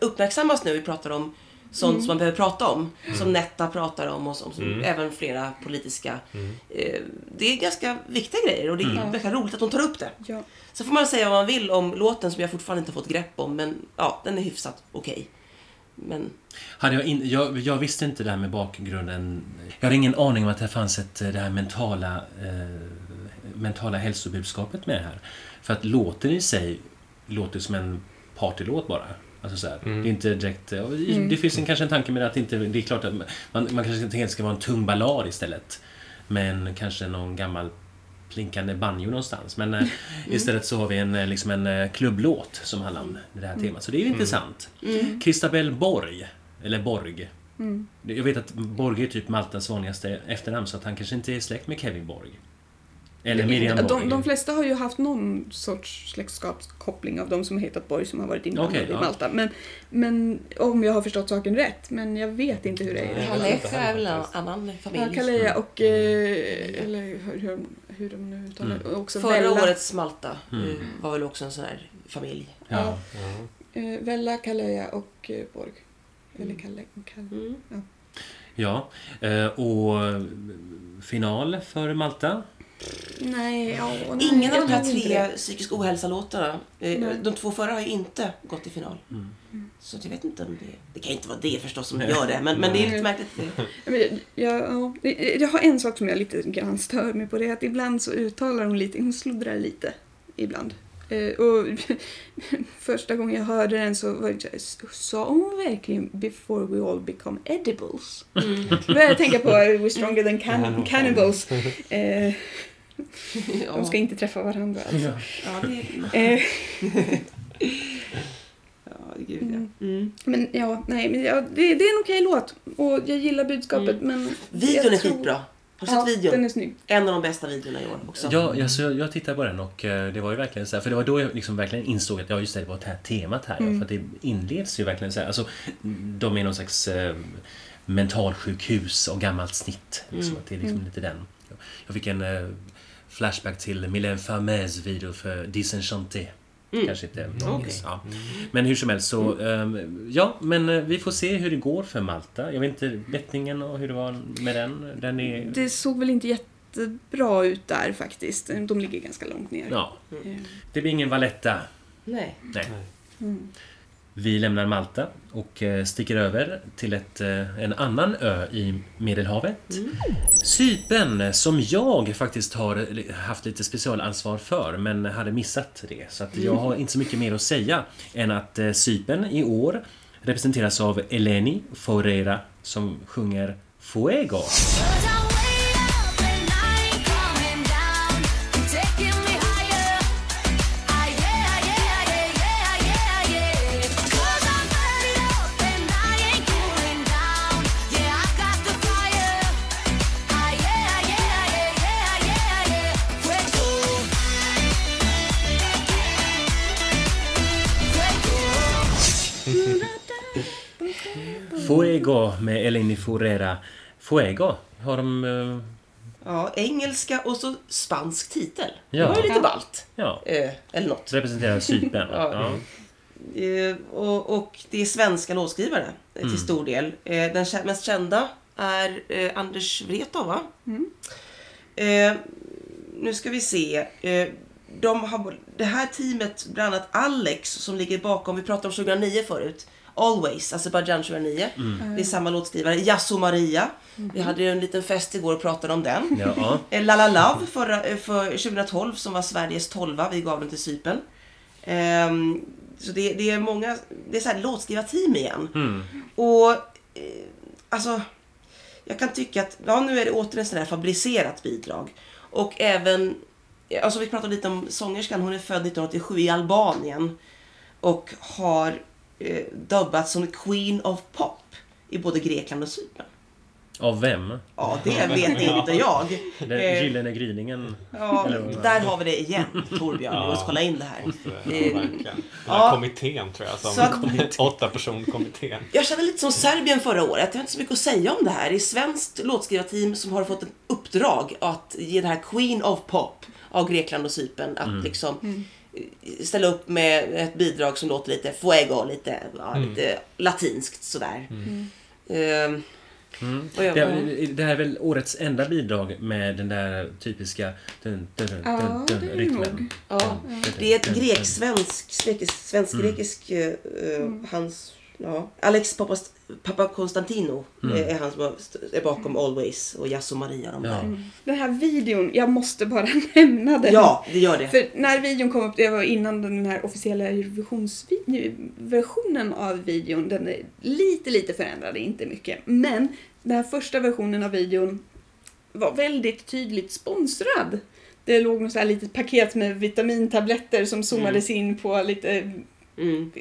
uppmärksammas nu. Vi pratar om sånt som man behöver prata om. Som Netta pratar om och som, som Mm. även flera politiska. Mm. Eh, det är ganska viktiga grejer och det är Mm. roligt att de tar upp det. Ja. Så får man säga vad man vill om låten som jag fortfarande inte fått grepp om. Men ja, den är hyfsat okej. Men Hade jag, in, jag, jag visste inte det här med bakgrunden. Jag hade ingen aning om att det fanns ett, det här mentala, eh, mentala hälsobudskapet med det här. För att låten i sig låter som en partylåt bara. Alltså så här, Mm. Det är inte direkt... Mm. Det finns en, kanske en tanke med att det inte... Det är klart att man, man kanske inte helt ska vara en tung ballad istället. Men kanske någon gammal plinkande banjo någonstans. Men eh, istället så har vi en, eh, liksom en eh, klubblåt som handlar om det här temat. Så det är ju intressant. mm. Christabel Borg, eller Borg. Mm. Jag vet att Borg är typ Maltas vanligaste efternamn så att han kanske inte är släkt med Kevin Borg. Eller Miriam Borg. de, de flesta har ju haft någon sorts släktskapskoppling av de som har hetat Borg som har varit inblandade Okej, i ja. Malta. Men, men om jag har förstått saken rätt. Men jag vet inte hur det är. Kalef är väl en annan Ja, familj. Kaleja och... Eh, eller hur, hur, hur de nu uttalar Mm. Också Förra Vella, årets Malta eh, Mm. var väl också en sån här familj. Ja. Ja. Eh, Vella, Kaleja och eh, Borg. Eller Mm. Kalle. Kalle. Mm. ja. Eh, Och final för Malta. Nej, ja, nej, Ingen av jag de här tre psykisk ohälsa-låtarna, eh, de två förra har ju inte gått till final. Mm. Så jag vet inte om det... Det kan inte vara det förstås som gör det, men, men det är lite märkligt. Jag, jag, ja, det- jag har en sak som jag lite grann stör mig på. Det är att ibland så uttalar hon lite, hon sluddrar lite. Ibland. Eh, och första gången jag hörde den så var här, sa hon verkligen before we all become edibles? Mm. Då började jag tänka på We're stronger than can- cannibals. Eh, Ja, de ska inte träffa varandra. Alltså. ja, det. Eh, Ja, gud Mm. ja. Mm. men ja, nej, men ja, det, det är en okej låt. Och jag gillar budskapet men... Videon jag är tror- skitbra. Har du Ja, sett videon? den är snygg. En av de bästa videorna i år också. Ja, alltså, jag, jag tittade på den och eh, det var ju verkligen så här, för det var då jag liksom verkligen insåg att ja, just det, det var det här temat här. Mm. För att det inleds ju verkligen så här, alltså de är någon slags eh, mentalsjukhus och gammalt snitt. Liksom, Mm. att det är liksom Mm. lite den. Jag fick en eh, flashback till Mylène Farmers video för Disenchanté. Mm. Kanske inte någon minns. ja. Men hur som helst så, ehm, ja, men eh, vi får se hur det går för Malta. Jag vet inte, bettningen och hur det var med den. Den är... Det såg väl inte jättebra ut där faktiskt. De ligger ganska långt ner. Ja, Eh, det blir ingen Valletta. Nej. Nej. Mm. Vi lämnar Malta och eh, sticker över till ett, eh, en annan ö i Medelhavet. Mm. Cypern, eh, som jag faktiskt har eh, haft lite specialansvar för, men hade missat det. Så att jag har inte så mycket mer att säga än att eh, Cypern i år representeras av Eleni Foureira som sjunger Fuego. Fuego. Med Eleni Foureira. Fuego, har de... eh, Ja, engelska och så spansk titel. Ja. Det var ju lite ballt. Ja, Eh, eller något. representerar Cypern. Ja. ja. Eh, och, och det är svenska låtskrivare eh, Mm. till stor del. Eh, den mest kända är eh, Anders Wrethov, va? Mm. Eh, nu ska vi se. Eh, de har, det här teamet, bland annat Alex som ligger bakom, vi pratade om 2009 förut. Always, Azerbaijan 2009. Mm. Det är samma låtskrivare. Yasso Maria. Vi hade ju en liten fest igår och pratade om den. Ja. Eh, La La Love förra, eh, för 2012 som var Sveriges tolva. Vi gav den till Cypern. Ehm, Så det, det är många, det är så här låtskrivarteam igen. Mm. Och eh, alltså, jag kan tycka att ja, nu är det åter en sån här fabricerat bidrag. Och även, alltså vi pratade lite om sångerskan, hon är född 1987 i Albanien. Och har eh, dubbats som Queen of Pop i både Grekland och Cypern. Av vem? Ja, det vet inte jag. Den Eh, gyllene gryningen? Ja, där har vi det igen, Torbjörn. Vi måste kolla in det här. Ja, Eh. Den ja. här kommittén tror jag, som att- åtta personkommittén. Jag känner lite som Serbien förra året. Jag har inte så mycket att säga om det här. Det är svenskt låtskrivarteam som har fått ett uppdrag att ge det här Queen of Pop av Grekland och Cypern att liksom eh, ställa upp med ett bidrag som låter lite fuego, lite, ja, lite latinskt sådär. Ehm, och jag, Det, det här är väl årets enda bidrag med den där typiska dun, dun, dun, Ja, dun, det är det rytmen. Ja, det är ett grek-svensk, svensk-grekisk, eh, eh, hans, ja, Alex Papas, Papa Konstantino eh, är han som är bakom Always och Yasso Maria de Ja. där. Den här videon, jag måste bara nämna den. Ja, det gör det. För när videon kom upp, det var innan den här officiella Eurovisionsversionen av videon. Den är lite, lite förändrad, inte mycket. Men den här första versionen av videon var väldigt tydligt sponsrad. Det låg något så här litet paket med vitamintabletter som zoomades in på lite Mm.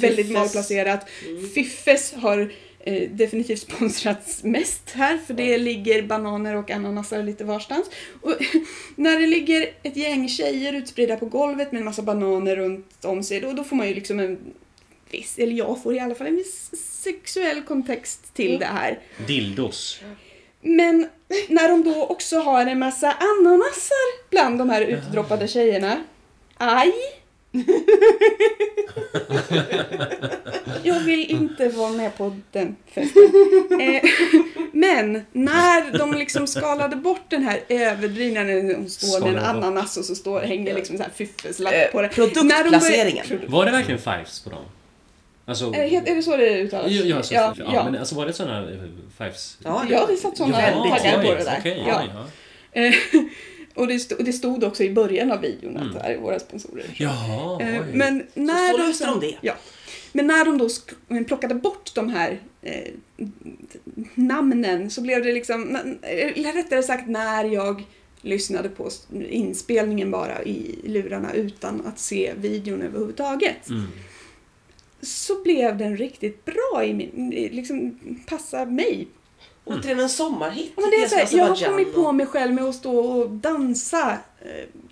väldigt Fiffes. malplacerat. Fiffes har eh, definitivt sponsrats mest här för det ligger bananer och ananaser lite varstans. Och när det ligger ett gäng tjejer utspridda på golvet med en massa bananer runt om sig då, då får man ju liksom en viss, eller jag får i alla fall en viss sexuell kontext till det här. Dildos. Men när de då också har en massa ananaser bland de här utdroppade tjejerna. Aj! Jag vill inte vara med på den festen. Eh, men när de liksom skalade bort den här överdrivna, när de står med en ananas och så står, hänger liksom så här fiffelslapp Eh, på det. produktplaceringen. Började- Var det verkligen fives på dem? Alltså... Är det, helt- är det så det uttalas? Ja, ja, så, ja, ja, ja. men alltså var det sådana eh, fives? Ja, Ja, det satt sådana Väldigt taggar på det där. okej, ja. Och det stod, det stod också i början av videon att det här är våra sponsorer. Jaha, Eh, oj. Men när så de löste de det. Ja. Men när de då plockade bort de här eh, namnen så blev det liksom, eller rättare sagt när jag lyssnade på inspelningen bara i lurarna utan att se videon överhuvudtaget. Mm. Så blev den riktigt bra i min, liksom passar mig. Återigen en sommarhit. Ja, men det är så här, jag har kommit på och- mig själv med att stå och dansa eh,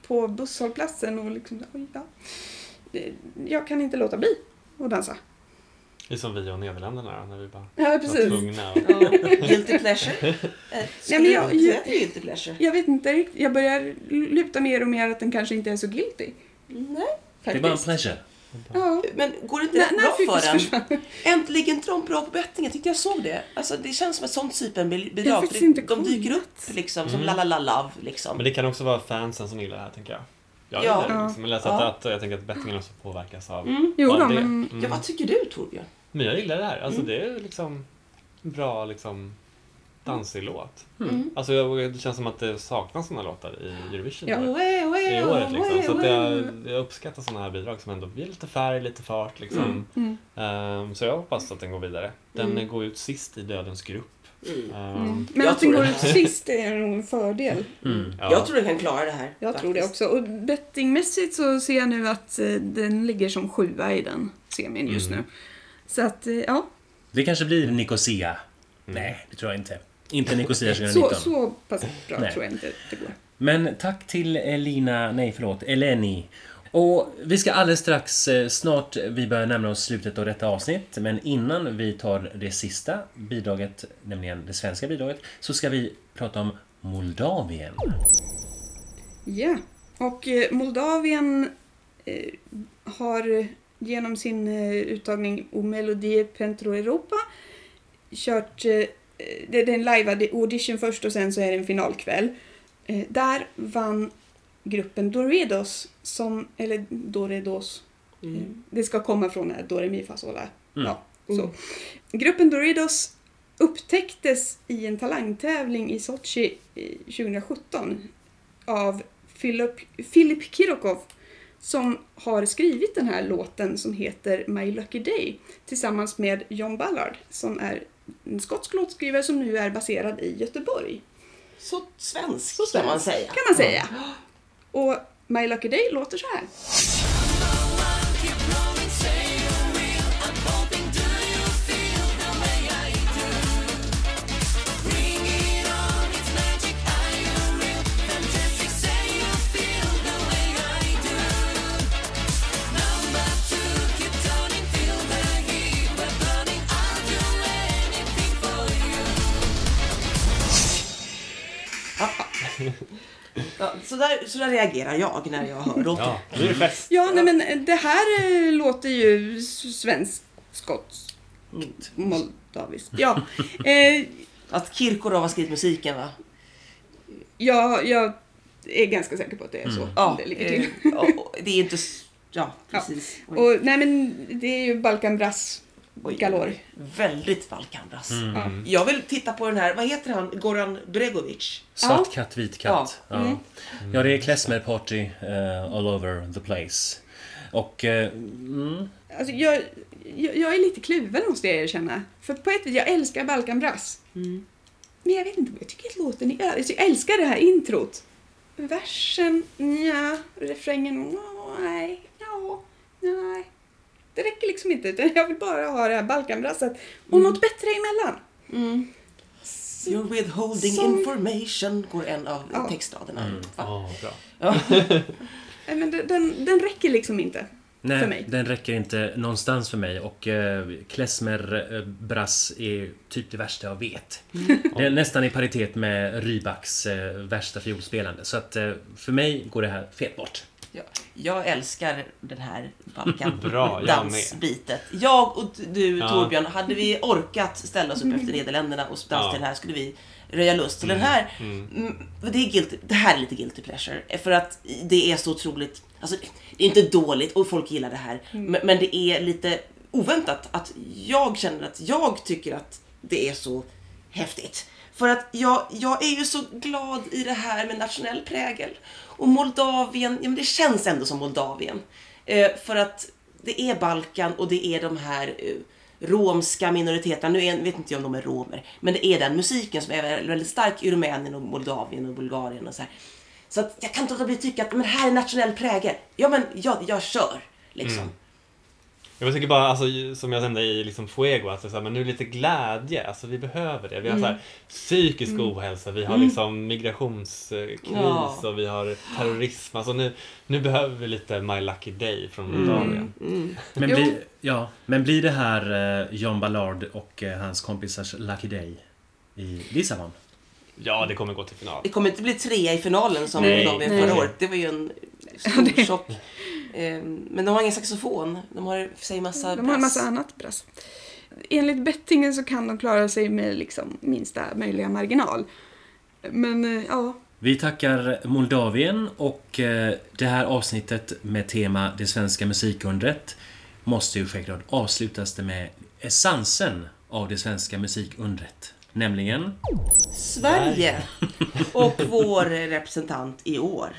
på busshållplatsen och liksom, oj, ja. Det- Jag kan inte låta bli att dansa. Det är som vi och Nederländerna när vi bara Ja, var precis. tvungna. att- Ja, guilty pleasure. Eh, Skulle men jag- jag- guilty pleasure? Jag vet inte riktigt. Jag börjar luta mer och mer att den kanske inte är så guilty. Nej. Det är bara en Faktiskt. pleasure. Ja. Men går det inte när bra för den? försvann? Äntligen de bra på bettingen. Jag tyckte jag såg det. Alltså, det känns som ett sånt faktiskt för inte det- De dyker upp liksom som Mm. la la la love liksom. Men det kan också vara fansen som gillar det här, tänker jag. Jag Ja. gillar det liksom. Så Ja. att, jag tänker att bettingen också påverkas av, Mm. Jo då, det. men Mm. Ja, vad tycker du Torbjörn? Men jag gillar det här. Alltså Mm. det är liksom bra liksom dansig låt. Mm. Alltså jag, det känns som att det saknas sådana låtar i Eurovision Ja. i året. Liksom. Så att jag, jag uppskattar sådana här bidrag som ändå ger lite färg, lite fart. Liksom. Mm. Ehm, så jag hoppas att den går vidare. Den Mm. går ut sist i Dödens grupp. Mm. Mm. Men Jag att den går ut sist är nog en fördel. Mm. ja. Jag tror den kan klara det här. Jag tror det faktiskt. också. Och bettingmässigt så ser jag nu att eh, den ligger som sjua i den semin just Mm. nu. Så att, eh, ja. Det kanske blir Nicosia. Nej, det tror jag inte. Inte Nicosia Så, 2019. så pass bra Nej. tror jag inte det går. Men tack till Elina, nej förlåt, Eleni. Och vi ska alldeles strax, eh, snart, vi börjar närma oss slutet av detta avsnitt. Men innan vi tar det sista bidraget, nämligen det svenska bidraget, så ska vi prata om Moldavien. Ja, och eh, Moldavien eh, har genom sin uttagning O Melodie Pentru Europa kört, det är en live audition först och sen så är det en finalkväll. Eh, där vann gruppen Doredos, som, eller Doredos, eh, Mm. det ska komma från eh, Do Re Mi Fa Sol La. Mm. Ja, så. Gruppen Doridos upptäcktes i en talangtävling i Sochi eh, 2017 av Filip, Filip Kirokov som har skrivit den här låten som heter My Lucky Day tillsammans med John Ballard som är en skotsk låtskrivare som nu är baserad i Göteborg. Så svensk, Så kan man svensk, säga. Kan man säga. Och My Lucky Day låter så här. Ja, så, där, så där reagerar jag när jag hör låten. Ja, nu är det fest. Ja, nej men det här eh, låter ju svensk, skotskt, moldaviskt. Ja, eh, Att Kirkorov har skrivit musiken va? jag, jag är ganska säker på att det är så Ja, det ligger till. eh, det är inte... Ja, Ja. precis. Oj. Och nej men det är ju Balkan Brass Oj, galore. Väldigt Balkanbrass. Ja. Jag vill titta på den här, vad heter han? Goran Bregovic? Svart katt, vit katt. Ja. Ja, ja. det är klezmer-party eh, all over the place. Och... eh, mm, Alltså, jag, jag, jag är lite kluven måste jag erkänna. För på ett vis, jag älskar Balkan Brass. Mm. Men jag vet inte, jag tycker att låten är... Alltså, jag älskar det här introt. Versen, ja. Refrängen, nej, ja, nej. Det räcker liksom inte, utan jag vill bara ha det här Balkanbrasset. Och något bättre emellan. Mm. You're withholding Som- information, går en av Ja. textraderna. Mm. Ja, bra. Ja. Men den, den, räcker liksom inte. nej, För mig. den räcker inte någonstans för mig. Och eh, klezmer-brass är typ det värsta jag vet. Det är nästan i paritet med Rybaks eh, värsta fiolspelande. Så att eh, för mig går det här fet bort. Ja, jag älskar den här Balkan Bra, jag. Jag och du Ja. Torbjörn, hade vi orkat ställa oss upp efter Nederländerna och dansa Ja. till den här skulle vi röja lust. Så den här, mm, det, är guilty, det här är lite guilty pleasure. För att det är så otroligt, alltså det är inte dåligt och folk gillar det här. Men, men det är lite oväntat att jag känner att jag tycker att det är så häftigt. För att jag, jag är ju så glad i det här med nationell prägel. Och Moldavien, ja men det känns ändå som Moldavien. Eh, för att det är Balkan och det är de här eh, romska minoriteterna. Nu är, vet inte jag om de är romer, men det är den musiken som är väldigt- stark i Rumänien och Moldavien och Bulgarien och så här. Så att jag kan inte låta bli att tycka att men här är nationell prägel. Ja men jag, jag kör liksom. Mm. Jag tycker bara, alltså, som jag nämnde i liksom Fuego, är så här, men nu lite glädje, alltså vi behöver det. Vi har så här, psykisk ohälsa, vi har liksom migrationskris Ja. och vi har terrorism. Alltså nu, nu behöver vi lite My Lucky Day från Moldavien. Men, Jo. blir, ja, men blir det här eh, John Ballard och eh, hans kompisars Lucky Day i Lissabon? Ja, det kommer gå till final. Det kommer inte bli trea i finalen som. Moldavien förra året. Det var ju en stor chock. Ehm, Men de har ingen saxofon. De har säg massa De har en brass. massa annat brass. Enligt bettingen så kan de klara sig med liksom minsta möjliga marginal. Men eh, ja, Vi tackar Moldavien och eh, det här avsnittet med tema Det svenska musikundret måste ju självklart avslutas det med essensen av det svenska musikundret. Nämligen... Sverige och vår representant i år.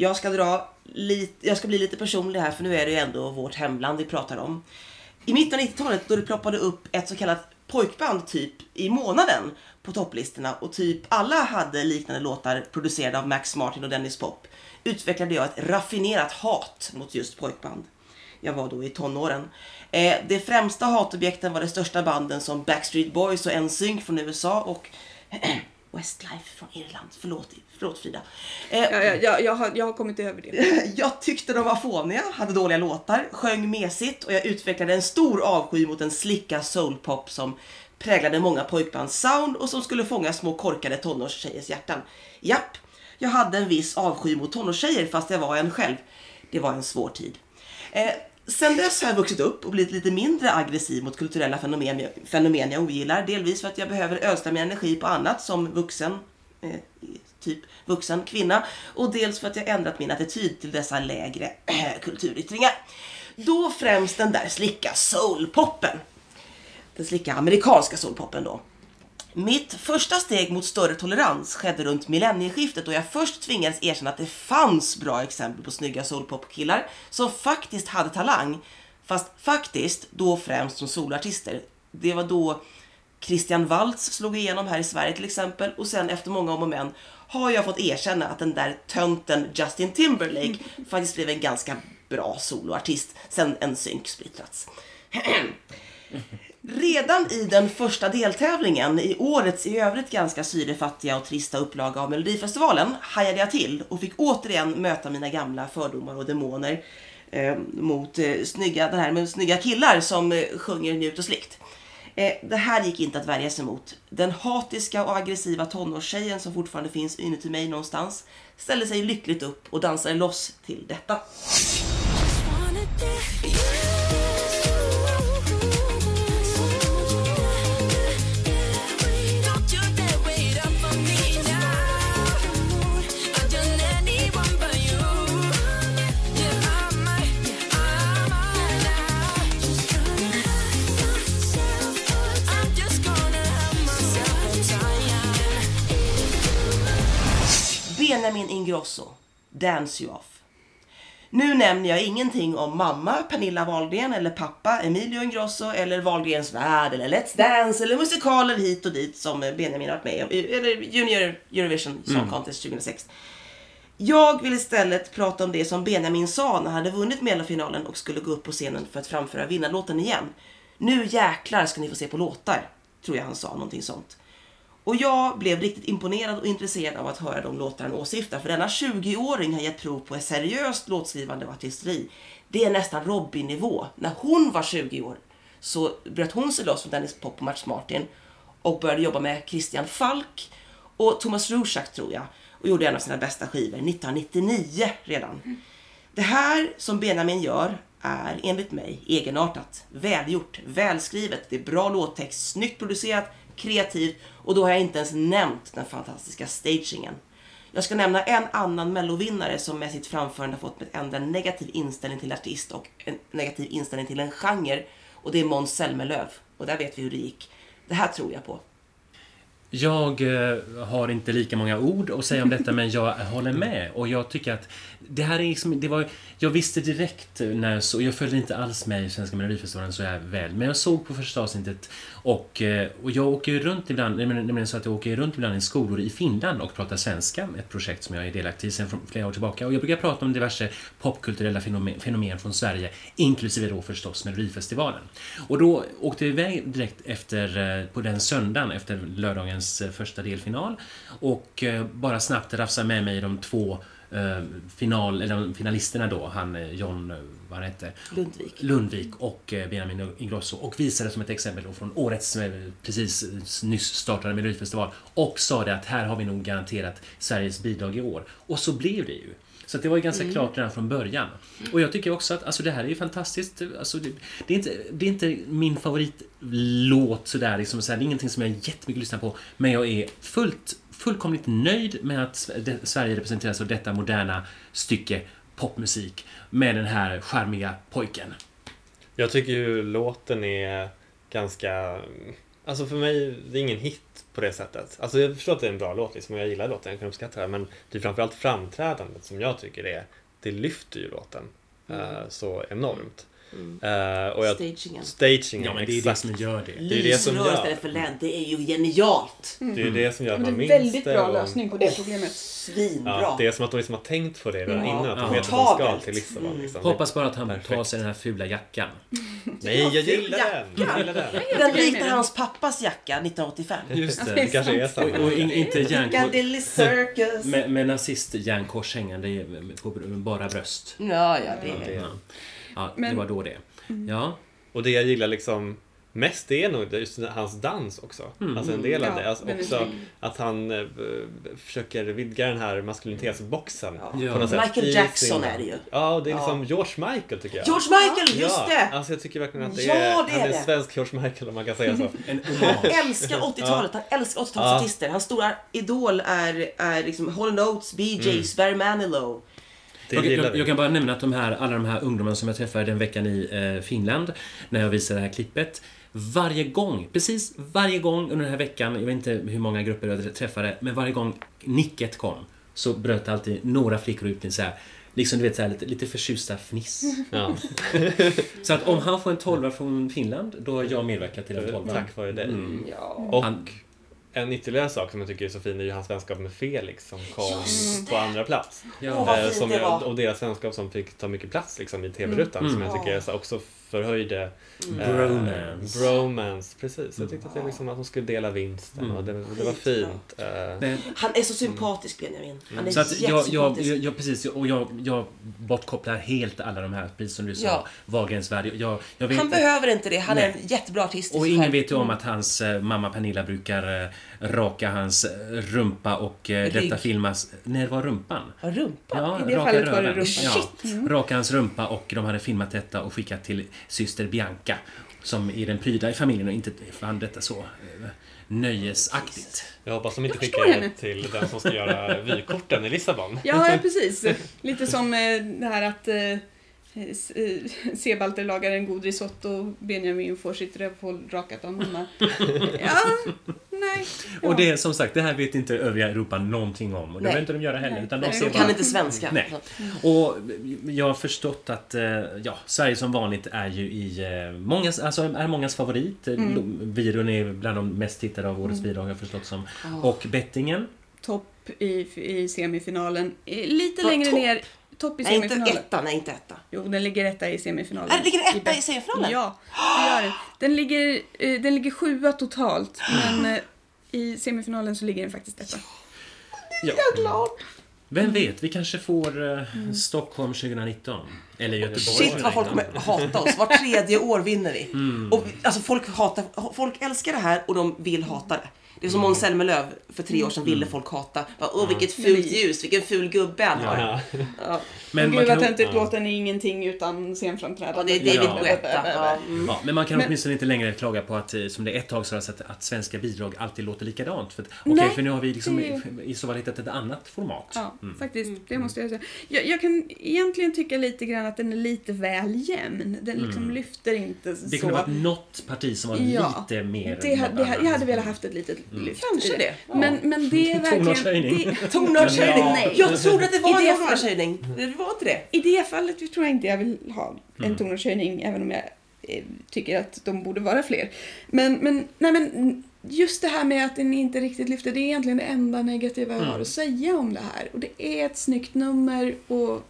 Jag ska dra lite, jag ska bli lite personlig här för nu är det ju ändå vårt hemland vi pratar om. I mitten av 90-talet då det ploppade upp ett så kallat pojkband typ i månaden på topplistorna och typ alla hade liknande låtar producerade av Max Martin och Dennis Pop utvecklade jag ett raffinerat hat mot just pojkband. Jag var då i tonåren. Eh, de främsta hatobjekten var de största banden som Backstreet Boys och NSYNC från USA och Westlife från Irland. Förlåt, förlåt Frida. Eh, jag, jag, jag, har, jag har kommit över det. jag tyckte de var fåniga, hade dåliga låtar, sjöng mesigt och jag utvecklade en stor avsky mot en slicka soulpop som präglade många pojkbands sound och som skulle fånga små korkade tonårstjejers hjärtan. Japp, jag hade en viss avsky mot tonårstjejer fast jag var en själv. Det var en svår tid. Eh, sen dess har jag vuxit upp och blivit lite mindre aggressiv mot kulturella fenomen, fenomen jag ogillar. Delvis för att jag behöver ödsla min energi på annat som vuxen, eh, typ vuxen kvinna. Och dels för att jag ändrat min attityd till dessa lägre äh, kulturyttringar. Då främst den där slicka soulpoppen. Den slicka amerikanska soulpoppen då. Mitt första steg mot större tolerans skedde runt millennieskiftet då jag först tvingades erkänna att det fanns bra exempel på snygga soulpopkillar som faktiskt hade talang. Fast faktiskt då främst som solartister. Det var då Christian Waltz slog igenom här i Sverige till exempel och sen efter många om och men har jag fått erkänna att den där tönten Justin Timberlake faktiskt blev en ganska bra soloartist sen en synk splittrats. Redan i den första deltävlingen i årets i övrigt ganska syrefattiga och trista upplaga av Melodifestivalen hajade jag till och fick återigen möta mina gamla fördomar och demoner eh, mot eh, snygga, det här med snygga killar som eh, sjunger njut och slikt. Eh, det här gick inte att värja sig mot. Den hatiska och aggressiva tonårstjejen som fortfarande finns inuti mig någonstans ställde sig lyckligt upp och dansade loss till detta. Benjamin Ingrosso, Dance You Off. Nu nämner jag ingenting om mamma Pernilla Wahlgren eller pappa Emilio Ingrosso eller Wahlgrens värld eller Let's Dance eller musikaler hit och dit som Benjamin har varit med om. Eller Junior Eurovision Song Contest 2006. Jag vill istället prata om det som Benjamin sa när han hade vunnit mellofinalen och skulle gå upp på scenen för att framföra vinnarlåten igen. Nu jäklar ska ni få se på låtar, tror jag han sa, någonting sånt. Och jag blev riktigt imponerad och intresserad av att höra de låtar han åsyftar. För denna 20-åring har gett prov på ett seriöst låtskrivande och artisteri. Det är nästan Robin-nivå. När hon var 20 år så bröt hon sig loss från Dennis Pop och Mats Martin och började jobba med Christian Falk och Thomas Rorschach tror jag och gjorde en av sina bästa skivor 1999 redan. Det här som Benjamin gör är enligt mig egenartat, välgjort, välskrivet, det är bra låttext, snyggt producerat, kreativt och då har jag inte ens nämnt den fantastiska stagingen. Jag ska nämna en annan mellovinnare som med sitt framförande har fått mig att ändra en negativ inställning till artist och en negativ inställning till en genre och det är Måns Zelmerlöw och där vet vi hur det gick. Det här tror jag på. Jag eh, har inte lika många ord att säga om detta, men jag håller med. Och jag tycker att det här är liksom, det var, jag visste direkt när jag såg, jag följde inte alls med i Svenska Melodifestivalen så här väl, men jag såg på första avsnittet och, eh, och jag åker ju runt ibland, det är nämligen så att jag åker runt ibland i skolor i Finland och pratar svenska, ett projekt som jag är delaktig i sedan flera år tillbaka. Och jag brukar prata om diverse popkulturella fenomen, fenomen från Sverige, inklusive då förstås Melodifestivalen. Och då åkte jag iväg direkt efter, eh, på den söndagen, efter lördagens eh, första delfinal och bara snabbt rafsade med mig de två final, eller finalisterna då, han eh, John, eh, vad han hette, Lundvik. Lundvik och eh, Benjamin Ingrosso och visade som ett exempel då från årets eh, precis eh, nyss startade Melodifestival och sa det att här har vi nog garanterat Sveriges bidrag i år. Och så blev det ju. Så det var ju ganska klart redan från början. Och jag tycker också att alltså, det här är ju fantastiskt. Alltså, det, det, är inte, det är inte min favoritlåt sådär. Liksom, så här, det är ingenting som jag jättemycket lyssnar på. Men jag är fullt, fullkomligt nöjd med att det- Sverige representeras av detta moderna stycke popmusik med den här charmiga pojken. Jag tycker ju låten är ganska... Alltså för mig, det är ingen hit på det sättet. Alltså jag förstår att det är en bra låt liksom, och jag gillar låten, jag kan uppskatta den. Men det är framförallt framträdandet som jag tycker är... Det lyfter ju låten eh, så enormt. Eh, och jag, Stagingen. stagingen, Ja, men det är det som gör det. Det är det som gör- istället för länt, det är ju genialt! Det är det som gör att man det är en minns väldigt det. bra och- lösning på det problemet. Svinbra! Ja, det är som att de liksom har tänkt på det redan Ja. innan. Att de vet att de ska till Lissabon. Liksom. Hoppas bara att han Perfekt. tar sig den här fula jackan. Nej, jag gillar den! Jacka. Jag gillar den. Den liknar hans pappas jacka 1985. Just det, det det kanske är Och, samma. och in, inte järnkors... Med, med nazist-järnkors hängande på bara bröst. Ja, ja, det är Ja, ja det Men- var då det. Ja, Och det jag gillar liksom mest det är nog just hans dans också. Alltså en del av Ja, det. Alltså också att han eh, försöker vidga den här maskulinitetsboxen. Ja. på något sätt Michael Jackson sin- är det ju. Ja, och det är Ja. liksom George Michael tycker jag. George Michael, just ja, det! Alltså jag tycker verkligen att det Ja, är, det han är är det. svensk George Michael om man kan säga så. en Han älskar 80-talet, han älskar 80-talets Ja. artister. Hans stora idol är, är liksom Hall Oates, Bee Gees, Barry Manilow. Det Jag, jag, jag kan bara nämna att de här, alla de här ungdomarna som jag träffade den veckan i eh, Finland, när jag visade det här klippet, varje gång, precis varje gång under den här veckan, jag vet inte hur många grupper jag träffade, men varje gång nicket kom så bröt alltid några flickor ut i så här, liksom du vet så här, lite, lite förtjusta fniss. Ja, Så att om han får en tolva från Finland, då har jag medverkat till en tolva. tack vare dig. Mm. Ja. Och Han- en ytterligare sak som jag tycker är så fin är ju hans vänskap med Felix som kom på andra plats. Ja. Fint som det jag- var. och deras vänskap som fick ta mycket plats liksom, i TV-rutan som jag tycker är så också förhöjde Mm. eh, Bromance. bromance. Precis, jag tyckte att, det liksom, att de skulle dela vinsten Mm. och det, det var fint. Eh, Men- Han är så sympatisk Benjamin. Han är Så att jag, jag, jag, precis, och jag, jag bortkopplar helt alla de här, precis som du sa, Ja. Wahlgrens värld. Jag, jag vet, Han behöver inte det. Han är Nej. en jättebra artist och ingen vet ju om att hans eh, mamma Pernilla brukar eh, raka hans eh, rumpa och eh, Rygg. detta filmas... När det var rumpan? Ja, rumpa. Ja, I det raka fallet var det röven. rumpan. Ja, raka hans rumpa och de hade filmat detta och skickat till syster Bianca som är den pryda i familjen och inte fann detta så eh, nöjesaktigt. jag hoppas de inte skickar henne. till den som ska göra vykorten i Lissabon. Ja, precis. Lite som eh, det här att Sebalter lagar en god risotto och Benjamin får sitt rövhål rakat av mamma. Ja, nej. Ja. Och det som sagt, det här vet inte övriga Europa någonting om. Och det behöver inte de göra heller. Nej. Utan de Nej, bara... kan inte svenska. Nej. Och jag har förstått att eh, ja, Sverige som vanligt är ju i eh, mångas, alltså är mångas favorit. Mm. Virun är bland de mest tittade av årets bidrag har jag förstått som. Och bettingen. Topp i, i semifinalen. Eh, Lite Vad, längre topp? ner. Topp i Nej, inte etta. Nej, inte etta. Jo, den ligger etta i semifinalen. Det ligger etta i semifinalen? Ja, det gör den. Den ligger, eh, den ligger sjua totalt, men eh, i semifinalen så ligger den faktiskt etta. Ja. Jag är glad. Vem vet, vi kanske får eh, Stockholm 2019. Eller Göteborg Shit vad folk 2019. kommer hata oss. Var tredje år vinner vi. Mm. Och, vi- alltså, folk, hatar, folk älskar det här och de vill hata det. Det är som Måns Zelmerlöw för tre år sedan ville folk hata. Bara, Åh, vilket fult ljus, vilken ful gubbe han har. Ja. Ja. Men Gud vad töntigt, låten är ingenting utan scenframträdande. Och det är David Ja. Guetta. Ja. Mm. ja, men man kan Men- åtminstone inte längre klaga på att, eh, som det är ett tag så har jag sett att svenska bidrag alltid låter likadant. För, att- okej, Nej, för nu har vi liksom det- i, så fall hittat ett annat format. Ja, Mm. faktiskt. Det måste jag säga. Jag, jag kan egentligen tycka lite grann att den är lite väl jämn. Den liksom lyfter inte Mm. Det så. kunde varit något parti som var Ja, lite mer... det, ha- det, jag hade velat haft ett litet lyft. Kanske det. Ja. Men, men det är verkligen... Tonartshöjning. Tonartshöjning. Ja. Nej. Jag trodde att det var en tonartshöjning. Det var inte det. I det fallet tror jag inte jag vill ha Mm. en tonartshöjning, även om jag eh, tycker att de borde vara fler. Men, men, nej, men just det här med att den inte riktigt lyfter, det är egentligen det enda negativa jag Mm. har att säga om det här. Och det är ett snyggt nummer och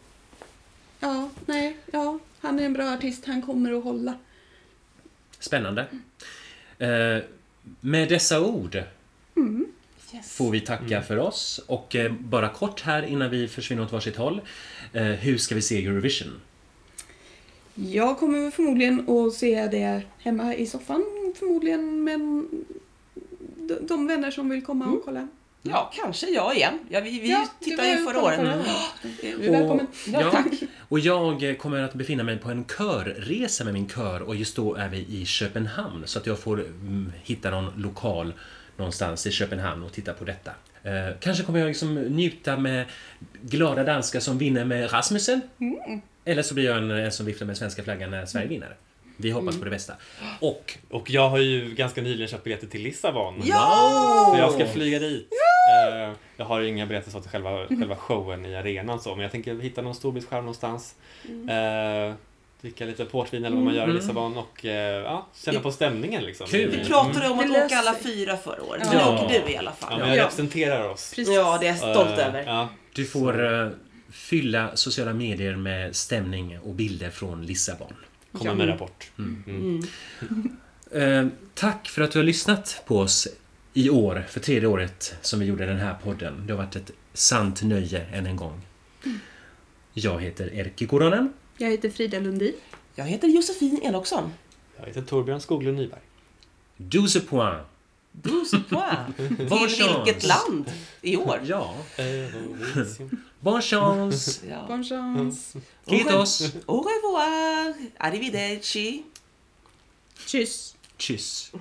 ja, nej, ja, han är en bra artist, han kommer att hålla. Spännande. Eh, med dessa ord får vi tacka för oss. Och eh, bara kort här innan vi försvinner åt varsitt håll. Eh, hur ska vi se Eurovision? Jag kommer förmodligen att se det hemma i soffan, förmodligen med de, vänner som vill komma och kolla. Ja, kanske jag igen. Ja, vi vi Ja, tittade ju förra året. Mm. Du är välkommen. Ja, tack. Och jag eh, kommer att befinna mig på en körresa med min kör och just då är vi i Köpenhamn så att jag får mm, hitta någon lokal någonstans i Köpenhamn och titta på detta. Eh, kanske kommer jag liksom njuta med glada danskar som vinner med Rasmussen. Eller så blir jag en, en som viftar med svenska flaggan när Sverige vinner. Vi hoppas på det bästa. Och Och jag har ju ganska nyligen köpt biljetter till Lissabon. Ja! Så jag ska flyga dit. Eh, Jag har ju inga så till själva, själva showen i arenan så, men jag tänker hitta någon storbildsskärm någonstans. Eh, dricka lite portvin eller vad man gör i Lissabon och eh, ja, känna på stämningen liksom. Kul. Vi pratade om att åka alla fyra förra året. Ja. Nu Ja. åker du i alla Ja, fall. men jag Ja. representerar oss. Precis. Ja, det är jag stolt Eh, över. Ja. du får eh, fylla sociala medier med stämning och bilder från Lissabon. Komma med rapport. Mm. Eh, tack för att du har lyssnat på oss i år, för tredje året som vi gjorde den här podden. Det har varit ett sant nöje än en gång. Jag heter Erkki Kuronen. Jag heter Frida Lundin. Jag heter Josefin Enoksson. Jag heter Torbjörn Skoglund Nyberg. 12 points. Douze. Bon Till vilket land i år? Ja. Evolution. Bon chance. Ja. Bonne chance. Kiitos. Au revoir. Arrivederci. Tschüss. Tschüss.